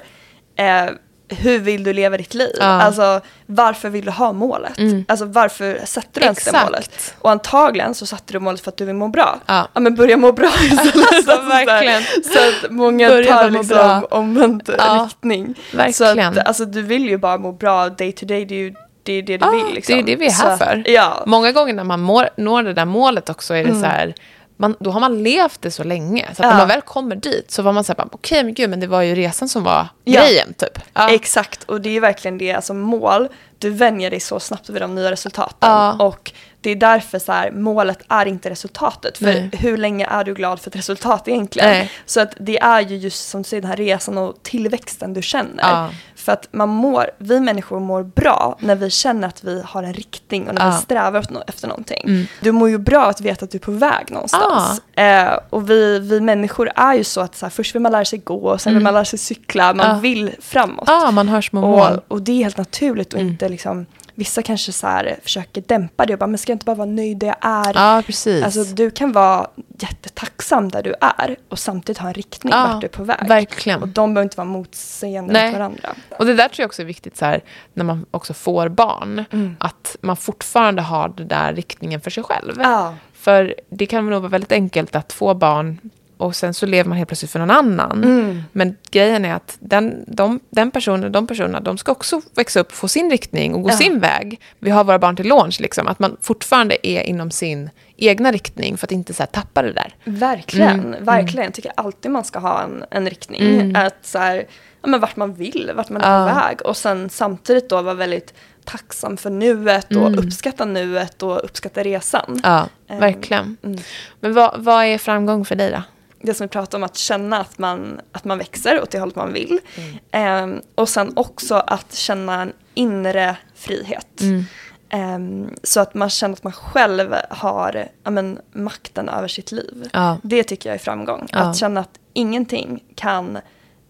eh, hur vill du leva ditt liv? Ja. Alltså varför vill du ha målet? Alltså varför sätter du ens det målet? Och antagligen så satte du målet för att du vill må bra. Ja. men börja må bra istället. Alltså, så, verkligen. så att många Börja tar liksom bra. omvänt Ja, riktning. verkligen. Så att alltså, du vill ju bara må bra day to day. Det är ju det, är det du Ja, vill. Liksom. Det är det vi är Så här att- för. Ja. Många gånger när man mår, når det där målet också är det Mm. så här, man, då har man levt det så länge. Så att Ja. när man väl kommer dit så var man så här, okej men gud, men det var ju resan som var Ja. grejen typ. Ja. Exakt, och det är verkligen det, alltså mål, du vänjer dig så snabbt vid de nya resultaten. Och det är därför så här, målet är inte resultatet. För Nej. hur länge är du glad för ett resultat egentligen? Nej. Så att det är ju just som du säger den här resan och tillväxten du känner. För att man mår, vi människor mår bra när vi känner att vi har en riktning och när vi Ja. strävar efter nå- efter någonting. Mm. Du mår ju bra att veta att du är på väg någonstans. Eh, och vi, vi människor är ju så att så här, först vill man lära sig gå, sen vill man lära sig cykla, man Mm. Ja. vill framåt. Ja, man har små mål. Och, och det är helt naturligt och Mm. inte liksom vissa kanske så här försöker dämpa det och bara, men ska jag inte bara vara nöjd där jag är? Ja, precis. Alltså du kan vara jättetacksam där du är och samtidigt ha en riktning Ja, vart du är på väg. verkligen. Och de behöver inte vara motsägande Nej. mot varandra. Och det där tror jag också är viktigt så här, när man också får barn. Mm. Att man fortfarande har den där riktningen för sig själv. Ja. För det kan nog vara väldigt enkelt att få barn och sen så lever man helt plötsligt för någon annan. Mm. Men grejen är att den, de, den personen, de personerna, de ska också växa upp få sin riktning och gå Ja. sin väg. Vi har våra barn till låns, liksom. Att man fortfarande är inom sin egna riktning för att inte så här, tappa det där. Verkligen, Mm, verkligen. Jag tycker alltid man ska ha en, en riktning. Mm. Att så här, ja, men vart man vill, vart man är Ja. på väg. Och sen samtidigt då vara väldigt tacksam för nuet och Mm. uppskatta nuet och uppskatta resan. Ja, Ehm, verkligen. mm. Men vad, vad är framgång för dig då? Det som vi pratade om, att känna att man, att man växer åt det hållet man vill. Mm. Ehm, och sen också att känna en inre frihet. Mm. Ehm, så att man känner att man själv har ja, men, makten över sitt liv. Ja. Det tycker jag är framgång. Ja. Att känna att ingenting kan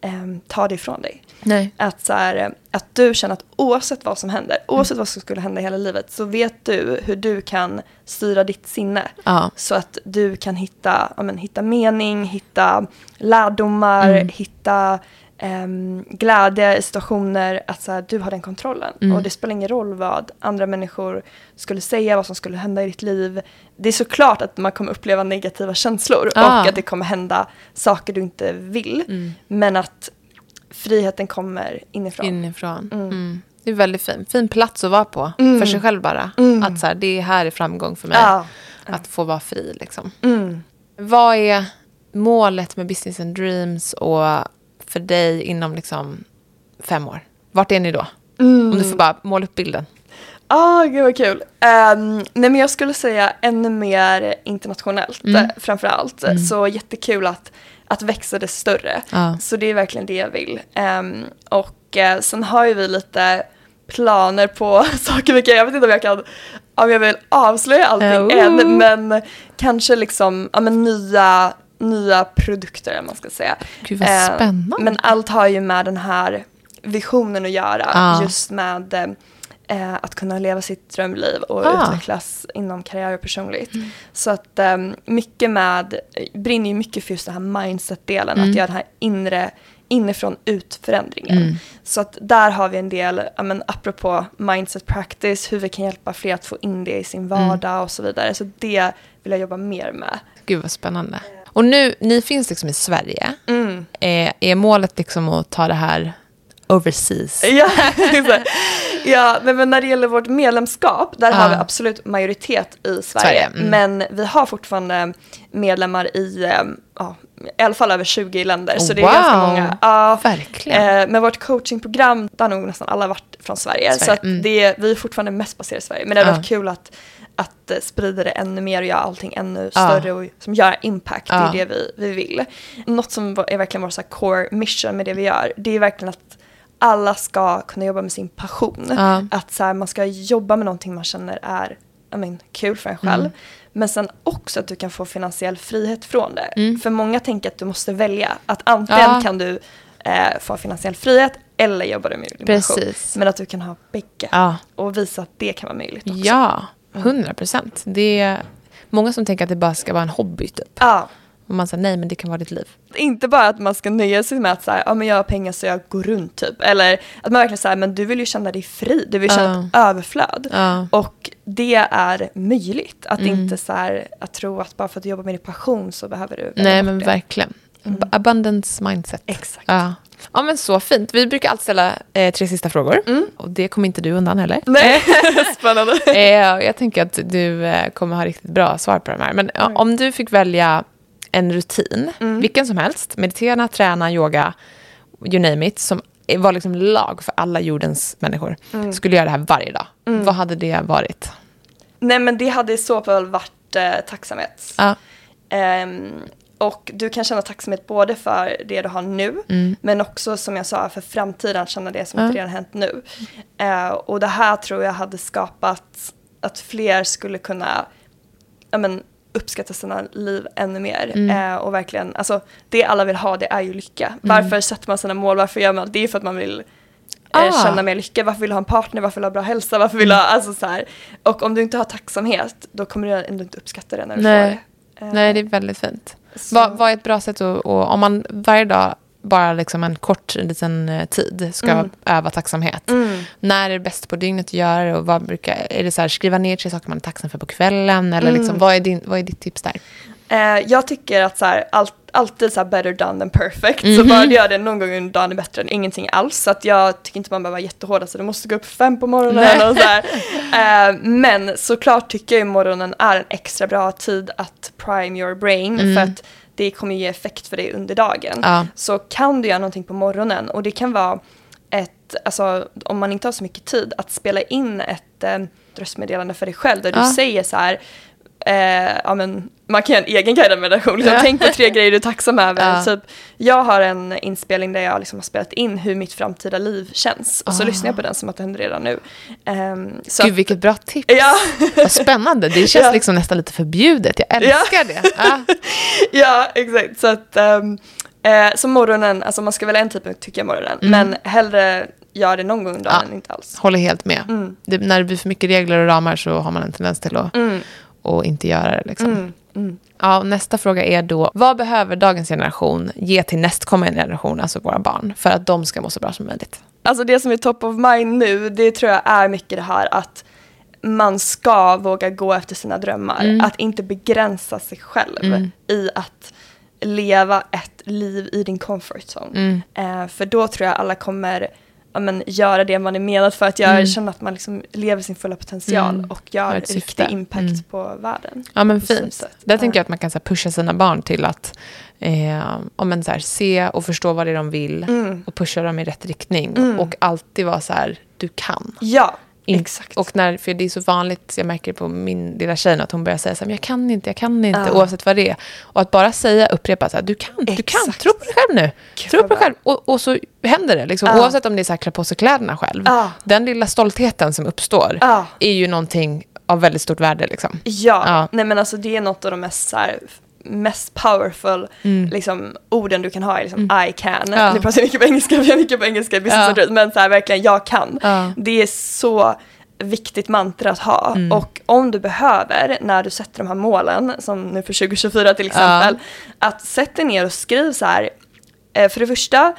ehm, ta det ifrån dig. Nej. Att, så här, att du känner att oavsett vad som händer, oavsett vad som skulle hända i hela livet, så vet du hur du kan styra ditt sinne. Ja. Så att du kan hitta, ja, men, hitta mening, hitta lärdomar, Mm. hitta ehm, glädje situationer. Att så här, du har den kontrollen. Mm. Och det spelar ingen roll vad andra människor skulle säga, vad som skulle hända i ditt liv. Det är såklart att man kommer uppleva negativa känslor Ah. och att det kommer hända saker du inte vill. Mm. Men att friheten kommer inifrån. Inifrån. Mm. Mm. Det är väldigt fin. Fin plats att vara på. Mm. För sig själv bara. Mm. Att så här, det här är framgång för mig. Ja. Att få vara fri liksom. Vad är målet med Business and Dreams och för dig inom liksom fem år? Vart är ni då? Mm. Om du får bara måla upp bilden. Ah, gud vad kul. Um, nej men jag skulle säga ännu mer internationellt Mm. mm. framför allt. Så jättekul att, att växa det större. Ja. Så det är verkligen det jag vill. Ehm, och eh, sen har ju vi lite planer på saker mycket. Jag vet inte om jag kan, om jag vill avslöja allting Oh. än, men kanske liksom, ja men nya, nya produkter man ska säga. Gud vad Eh, spännande. Men allt har ju med den här visionen att göra, Ah. just med eh, att kunna leva sitt drömliv och Ah. utvecklas inom karriär och personligt. Så att eh, mycket med, brinner ju mycket för just den här mindset-delen, Mm. att göra den här inre, inifrån ut-förändringen. Mm. Så att där har vi en del, men apropå mindset practice, hur vi kan hjälpa fler att få in det i sin Mm. vardag och så vidare. Så det vill jag jobba mer med. Gud vad spännande. Och nu, ni finns liksom i Sverige. Mm. Är, är målet liksom att ta det här overseas? Ja, ja men när det gäller vårt medlemskap, där har Ja. vi absolut majoritet i Sverige. Sverige, mm. Men vi har fortfarande medlemmar i, eh, ja, i alla fall över 20 länder. Så det är Wow. ganska många. Ja, Verkligen. Eh, men vårt coachingprogram, där har nog nästan alla varit från Sverige. Sverige, Så mm. det, vi är fortfarande mest baserade i Sverige. Men det har varit kul att, att eh, sprida det ännu mer och göra allting ännu Ja. större och som gör impact. Ja. Det är det vi, vi vill. Något som är verkligen vår så core mission med det vi gör, det är verkligen att alla ska kunna jobba med sin passion. Ja. Att så här, man ska jobba med någonting man känner är I mean, kul för en själv. Mm. Men sen också att du kan få finansiell frihet från det. Mm. För många tänker att du måste välja. Att antingen Ja. kan du eh, få finansiell frihet eller jobba med din passion. Precis. Men att du kan ha bägge. Ja. Och visa att det kan vara möjligt också. Ja, hundra procent. Det är många som tänker att det bara ska vara en hobby typ. Ja. Och man säger nej, men det kan vara ditt liv. Inte bara att man ska nöja sig med att så här, ja, men jag har pengar så jag går runt typ. Eller att man verkligen säger men du vill ju känna dig fri, du vill känna ett överflöd. Ja. Och det är möjligt. Att Mm. inte så här, att tro att bara för att du jobbar med din passion så behöver du Nej, men det. verkligen. Mm. Ab- Abundance mindset. Exakt. Ja. Ja, men så fint. Vi brukar alltid ställa eh, tre sista frågor. Mm. Och det kommer inte du undan heller. Nej, spännande. Eh, jag tänker att du eh, kommer ha riktigt bra svar på de här. Men Mm. om du fick välja en rutin, Mm. vilken som helst, meditera, träna, yoga, you name it, som var liksom lag för alla jordens människor, Mm. skulle göra det här varje dag. Mm. Vad hade det varit? Nej men det hade i så fall varit eh, tacksamhet. Ja. Ehm, och du kan känna tacksamhet både för det du har nu, Mm. men också som jag sa för framtiden, känna det som Ja. inte redan hänt nu. Eh, och det här tror jag hade skapat att fler skulle kunna ja, men, uppskatta sina liv ännu mer. Mm. Eh, och verkligen, alltså det alla vill ha det är ju lycka. Varför sätter man sina mål, varför gör man det? Är för att man vill eh, Ah. känna mer lycka, varför vill du ha en partner, varför vill du ha bra hälsa, varför vill du ha, alltså så här. Och om du inte har tacksamhet, då kommer du ändå inte uppskatta det när du Nej. får det. Eh, Nej, det är väldigt fint. Vad, vad är ett bra sätt att, att, om man varje dag, bara liksom en kort liten eh, tid, ska Mm. öva tacksamhet. Mm. När är det bäst på dygnet att göra det? Och vad brukar, är det så här, skriva ner tre saker man är tacksam för på kvällen? Eller liksom, Mm. vad, är din, vad är ditt tips där? Eh, jag tycker att så här, allt, alltid så här better done than perfect. Så Mhm. bara du gör det någon gång under dagen är bättre än ingenting alls. Så att jag tycker inte man behöver vara jättehård, så du måste gå upp fem på morgonen och så. Eh, men såklart tycker jag ju morgonen är en extra bra tid att prime your brain Mm. för att det kommer ge effekt för dig under dagen. Ja. Så kan du göra någonting på morgonen och det kan vara ett, alltså om man inte har så mycket tid, att spela in ett eh, röstmeddelande för dig själv där Ja. du säger så här, eh, ja men man kan göra en egen guidad meditation, liksom, Ja. tänk på tre grejer du är tacksam över. Ja. Typ, jag har en inspelning där jag liksom har spelat in hur mitt framtida liv känns och så Ah. lyssnar jag på den som att det händer redan nu. Um, så Gud, att, vilket bra tips. ja, Vad spännande. Det känns Ja. liksom nästan lite förbjudet. Jag älskar det. Ja. exakt. Så att um, eh, så morgonen, alltså man ska välja en typ tycker jag morgonen, Mm. men hellre gör det någon gång under dagen än inte alls. Håller helt med. Mm. Det, när det blir för mycket regler och ramar så har man en tendens till att, Mm. Att inte göra det. Liksom. Mm. Mm. Ja, nästa fråga är då, vad behöver dagens generation ge till nästkommande generation, alltså våra barn, för att de ska må så bra som möjligt? Alltså det som är top of mind nu, det tror jag är mycket det här att man ska våga gå efter sina drömmar. Mm. Att inte begränsa sig själv Mm. i att leva ett liv i din comfort zone. Mm. Eh, för då tror jag alla kommer ja, men, göra det man är menad för att göra, Mm. känna att man liksom lever sin fulla potential Mm. och gör riktig syfte. impact Mm. på världen. Ja, men fint. Där Ja. tänker jag att man kan så här, pusha sina barn till att eh, om man, så här, se och förstå vad det är de vill Mm. och pusha dem i rätt riktning. Mm. Och alltid vara så här, du kan. Ja, In- exakt. Och när, för det är så vanligt, jag märker på min lilla tjej att hon börjar säga så här, men jag kan inte, jag kan inte, Ja. oavsett vad det är. Och att bara säga, upprepa så här, du kan, du kan, Exakt. tro på dig själv nu. Gud, Tro på dig själv. Och, och så händer det, liksom. Ja. oavsett om det är så här, klä på sig kläderna själv. Ja. Den lilla stoltheten som uppstår är ju någonting av väldigt stort värde. Liksom. Ja, Ja. nej men alltså det är något av de mest, så här, mest powerful liksom, orden du kan ha, är liksom I can. Mm. Ja. Nu pratar jag mycket på engelska, vi har mycket på engelska i business Ja. men så här, verkligen jag kan. Ja. Det är så viktigt mantra att ha. Mm. Och om du behöver, när du sätter de här målen, som nu för 2024 till exempel, att sätta dig ner och skriv så här, eh, för det första,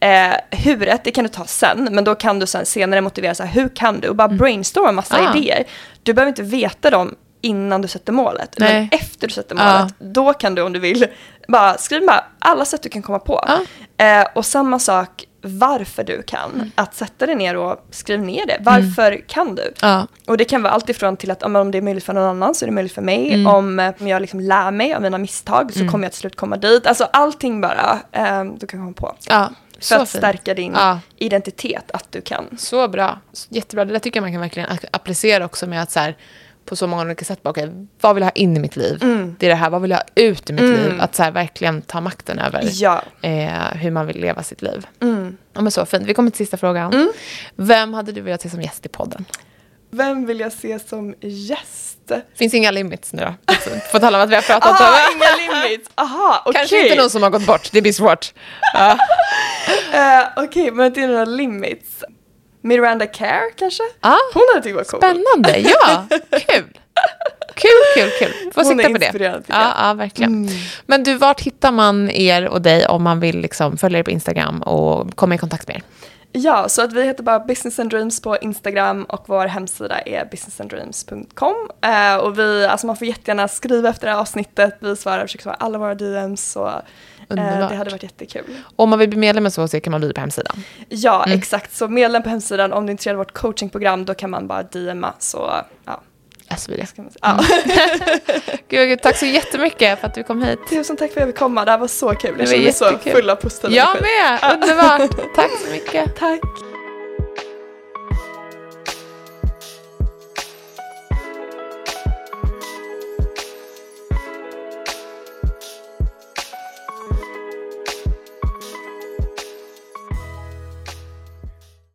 Eh, huret, det kan du ta sen, men då kan du sen senare motivera så här, hur kan du? Och bara brainstorma massa Ah. idéer. Du behöver inte veta dem innan du sätter målet, Nej. men efter du sätter målet, då kan du om du vill, bara skriv bara alla sätt du kan komma på. Ja. Eh, och samma sak varför du kan, att sätta dig ner och skriv ner det. Varför kan du? Ja. Och det kan vara allt ifrån till att ja, om det är möjligt för någon annan så är det möjligt för mig. Mm. Om, eh, om jag liksom lär mig av mina misstag så kommer jag till slut komma dit. Alltså allting bara eh, du kan komma på. Ja. För Så att fint. stärka din Ja. identitet, att du kan. Så bra. Jättebra. Det där tycker jag man kan verkligen applicera också med att så här, på så många olika sätt. bara, Okej, vad vill jag ha in i mitt liv? Mm. Det är det här. Vad vill jag ha ut i mitt liv? Att så här, verkligen ta makten över Ja. eh, hur man vill leva sitt liv. Mm. Ja, men så fint. Vi kommer till sista frågan. Vem hade du velat se som gäst i podden? Vem vill jag se som gäst? Finns inga limits nu då? På tal om att vi har pratat Aha, om... inga limits! Aha, okej. Kanske inte någon som har gått bort. Det blir svårt. Ja. Eh, okej, men det är några limits. Miranda Care kanske? Ah, Hon hade tyckt var cool. spännande. Ja, kul. Kul, kul, kul. Får Hon sikta är på det. Ja, ja, verkligen. Men du, vart hittar man er och dig om man vill liksom följa er på Instagram och komma i kontakt med er? Ja, så att vi heter bara Business and Dreams på Instagram och vår hemsida är businessanddreams.com. Eh, och vi, alltså man får jättegärna skriva efter det här avsnittet, vi svarar, försöker svara alla våra DMs eh, Underbart. det hade varit jättekul. Om man vill bli medlem så kan man bli på hemsidan. Ja, Mm. exakt. Så medlem på hemsidan, om du är intresserad av vårt coachingprogram då kan man bara DMa så ja. Vad ska man säga? ja. Gud, gud, tack så jättemycket för att du kom hit. Tusen tack för att jag fick komma, det här var så kul. Det Jag var känner mig så full av positiv Jag med! Underbart. Tack så mycket. Tack.